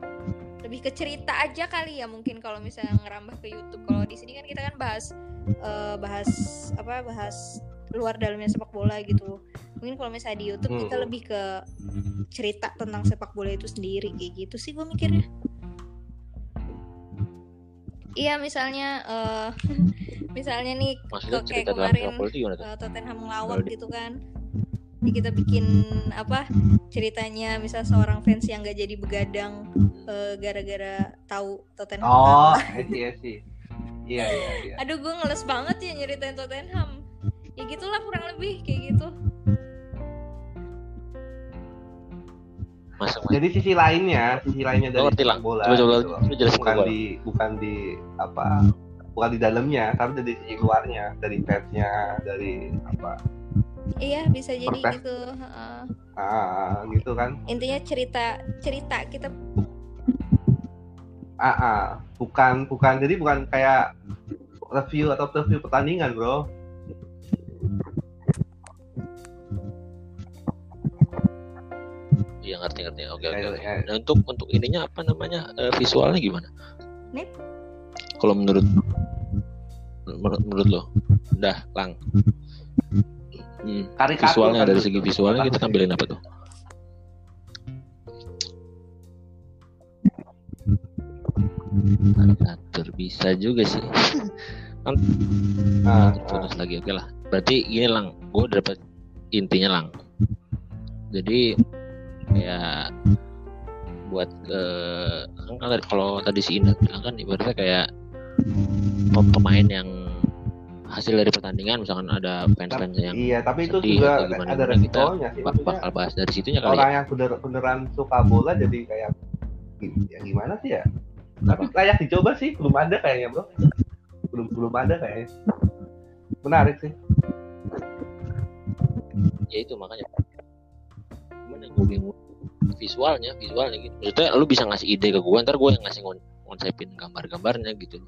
lebih ke cerita aja kali ya mungkin kalau misalnya ngerambah ke YouTube. Kalau di sini kan kita kan bahas eh, bahas apa bahas luar dalamnya sepak bola gitu mungkin kalau misalnya di YouTube kita Hmm. lebih ke cerita tentang sepak bola itu sendiri kayak gitu sih gue mikirnya iya misalnya eh misalnya nih maksudnya kayak kemarin, eh, Tottenham ngelawak gitu kan jadi kita bikin apa ceritanya misal seorang fans yang gak jadi begadang eh, gara-gara tahu Tottenham Oh, kalah. I see, I see. Iya, iya, iya. aduh gue ngeles banget ya nyeritain Tottenham ya gitulah kurang lebih kayak gitu masuk Jadi sisi lainnya, sisi lainnya dari ngerti lah bola. coba coba gitu jelasin ke bukan di bukan di apa bukan di dalamnya tapi dari sisi luarnya dari fansnya dari apa iya bisa jadi Perpes. gitu heeh. ah gitu kan intinya cerita cerita kita ah, ah. bukan bukan jadi bukan kayak review atau preview pertandingan bro iya ngerti ngerti. Oke Ya, oke. Oke. nah untuk untuk ininya apa namanya? Eh, visualnya gimana? Nip? kalau menurut menurut, menurut lo? Udah lang. Hmm. Karikatur visualnya kan dari itu. segi visualnya kita tampilin apa tuh? Karikatur bisa juga sih. Ah, terus lagi oke lah. Berarti gini lang. Gue dapet intinya lang. Jadi kayak buat eh, kan kalau tadi- si Indah bilang kan ibaratnya kayak pem- pemain yang hasil dari pertandingan misalkan ada fans-fans yang iya tapi itu sedih juga gimana ada resikonya sih bak- bakal bahas dari situnya kali orang ya yang bener beneran suka bola jadi kayak ya gimana sih ya? Tapi layak dicoba sih belum ada kayaknya bro. Belum belum ada kayaknya. Menarik sih. Ya itu makanya cuman yang gue bingung. Visualnya visualnya gitu. Maksudnya lu bisa ngasih ide ke gue ntar gue yang ngasih ngonsepin gambar-gambarnya gitu.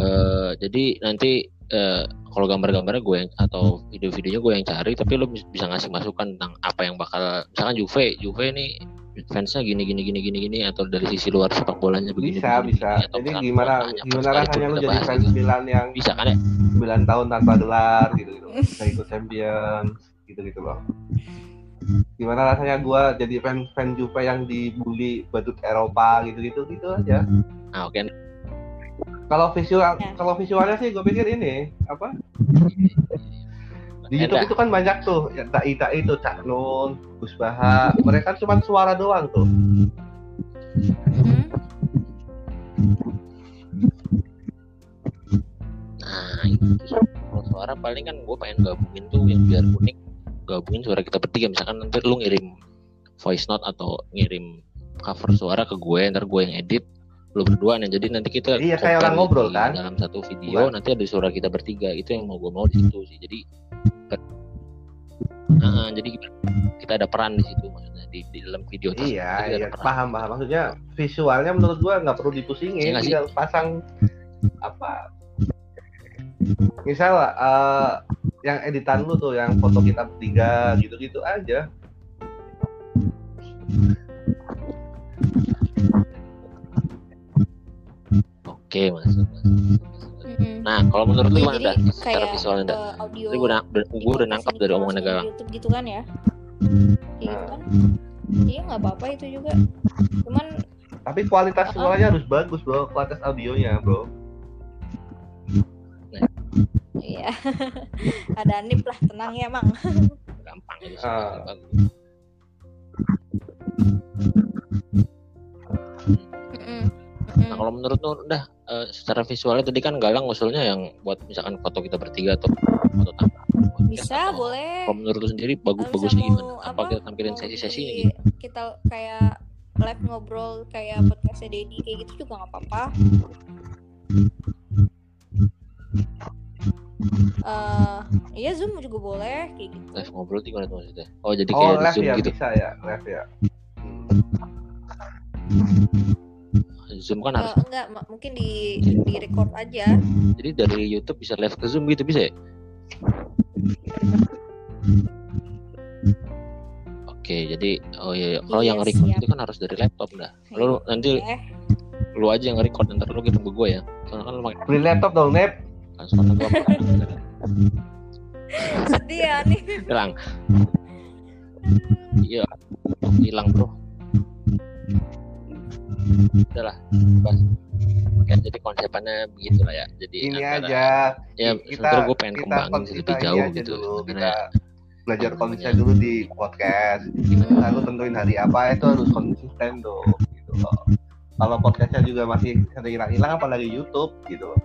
Eh jadi nanti eh, kalau gambar-gambarnya gue yang atau video-videonya gue yang cari tapi lu bis- bisa ngasih masukan tentang apa yang bakal misalkan Juve Juve nih fansnya gini gini gini gini gini atau dari sisi luar sepak bolanya begini bisa begini, bisa. begini, atau jadi gimana gimana rasanya lu jadi fans gitu. Milan yang bisa kan ya? 9 tahun tanpa gelar gitu gitu. Bisa ikut Champions gitu gitu loh gimana rasanya gua jadi fan fan Juve yang dibully badut Eropa gitu gitu gitu aja. Nah oke. Kalau visual Ya. kalau visualnya sih gue pikir ini apa? Di YouTube itu kan banyak tuh ya dai dai itu Cak Nun Gus Baha. Mereka cuma suara doang tuh. Nah itu suara paling kan gue pengen gabungin tuh yang biar unik gabungin suara kita bertiga. Misalkan nanti lu ngirim voice note atau ngirim cover suara ke gue ntar gue yang edit lu berdua nih jadi nanti kita Iya, kayak orang ngobrol, kan? dalam satu video nanti ada suara kita bertiga. Itu yang mau gue mau di situ sih. Jadi Nah, jadi kita, kita ada peran di situ maksudnya di, di dalam video tersebut. Iya iya. paham paham. Maksudnya visualnya menurut gua nggak perlu Iya dipusingin sih? tinggal pasang apa misal eh, yang editan lu tuh yang foto kita bertiga gitu gitu aja. Oke masuk. Mm-mm. nah kalau menurut lu gimana dah secara visualnya dah audio Tadi gue udah, gue udah nangkap dari omongannya di Galang. YouTube gitu kan ya? Kayak gitu kan? Iya nggak apa-apa itu juga. Cuman tapi kualitas suaranya harus bagus bro. Kualitas audionya bro iya. Ada nip lah tenang ya mang. Gampang sih, Ah. Nah kalau menurut lu udah eh, secara visualnya tadi kan Galang usulnya yang buat misalkan foto kita bertiga atau foto tanpa bisa atau- boleh. Kalau menurut lu sendiri bagus Kalau bagusnya misalnya gimana? mau Apa kita tampilin sesi-sesinya di- gitu? kita kayak live ngobrol kayak podcastnya Dedi kayak gitu juga nggak apa-apa Eh, iya zoom juga boleh kayak gitu Live ngobrol tuh gimana tuh maksudnya? Oh jadi oh kayak di live zoom ya gitu. bisa ya live ya Zoom kan harus. Eh, enggak mungkin di di record aja Jadi dari YouTube bisa live ke Zoom gitu bisa ya? Oke, jadi oh iya, iya. kalau Iya, yang record siap. itu kan harus dari laptop dah. Lu nanti eh lu aja yang record ntar lu kirim ke gue ya. Soalnya kan lu pakai beli laptop dong Nep kan soalnya gua sedih ya nih hilang. Iya, hilang bro. Udahlah, bas. Oke, jadi konsepannya begitu lah ya. Jadi ini antara- aja Ya, kita gue pengen kita kembangin kita lebih ini jauh aja gitu. dulu, kita belajar konsisten dulu di podcast Hmm. lalu tentuin hari apa itu harus konsisten dong gitu loh kalau podcastnya juga masih ada hilang-hilang apalagi YouTube gitu loh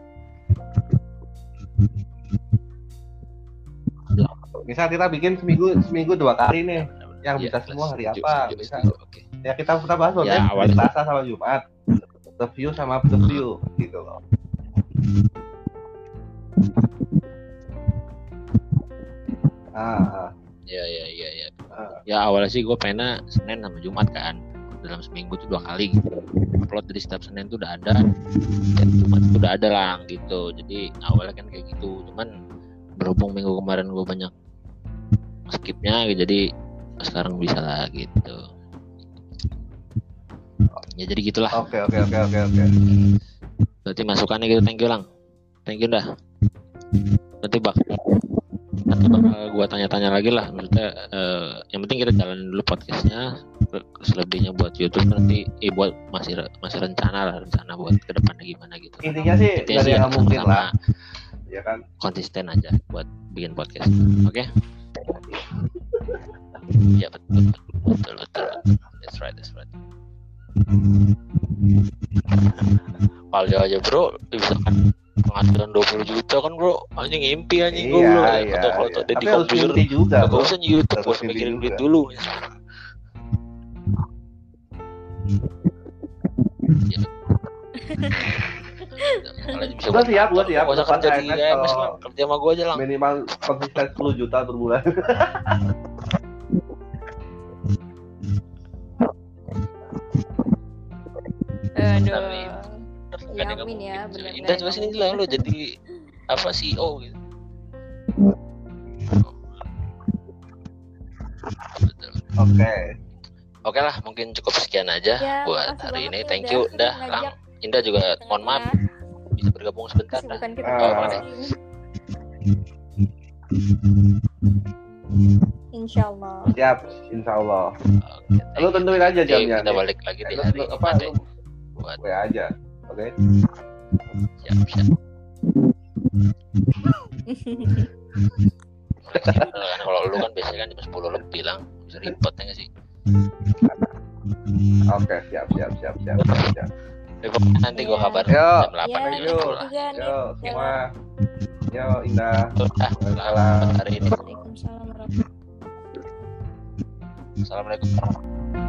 misal kita bikin seminggu seminggu dua kali nih yang Iya, bisa semua hari setuju, apa setuju, bisa setuju, ya kita kita bahas loh Ya, Nep, awalnya- Selasa sama Jumat review sama preview gitu loh ah, Ya, ya, ya, ya. ah. Ya awalnya sih gue pengennya Senin sama Jumat kan. Dalam seminggu tuh dua kali gitu. Upload dari setiap Senin tuh udah ada. Dan Jumat tuh udah ada lah gitu. Jadi awalnya kan kayak gitu. Cuman berhubung minggu kemarin gue banyak skipnya. Jadi sekarang bisa lah gitu. Ya jadi gitulah. oke oke oke oke oke. Berarti masukannya gitu. Thank you lang. thank you dah nanti bakal nanti bakal gua tanya-tanya lagi lah. Maksudnya eh, yang penting kita jalan dulu podcastnya. Selebihnya buat YouTube nanti eh, buat masih masih rencana lah. Rencana buat ke depannya gimana gitu. Intinya sih Intinya dari sih yang mungkin lah. Ya kan? Konsisten aja buat bikin podcast. Oke ya betul betul betul betul. That's right that's right. Kalau aja bro misalkan penghasilan 20 juta kan bro anjing impi anjing gue iya bro iya, atau kalau iya. di tapi harus komputer juga gak usah YouTube Harus gak usah inti mikirin duit dulu Ya. Kalau bisa Gua siap, gua siap. Gak usah kerja di lah, kerja sama gue aja lah. minimal konsisten 10 juta per bulan Aduh. Amin. Ya, Kan ya, benar-benar Indah coba sini lah lo jadi apa CEO gitu. Oke Oke lah, mungkin cukup sekian aja Ya, buat hari ini. ya, Thank you, sering dah. ngajak Lang. Indah juga mohon maaf tengah-tengah. Bisa bergabung sebentar. Kesibukan kita Ah. ini. Insya Allah. siap insya Allah Oke, thank lu tentuin aja jamnya kita balik lagi di hari apa ya. Buat gue aja oke siap siap. Kan kalau lu kan biasanya kan jam 10 lebih lang bisa repot ya nggak sih? oke siap siap siap siap siap, siap. Nanti gua Iya. kabar Yo. jam 8 Ya, Yo. 10 lah. juga nih. yo semua yo indah Ah, hari ini. Warahmatullahi Assalamualaikum.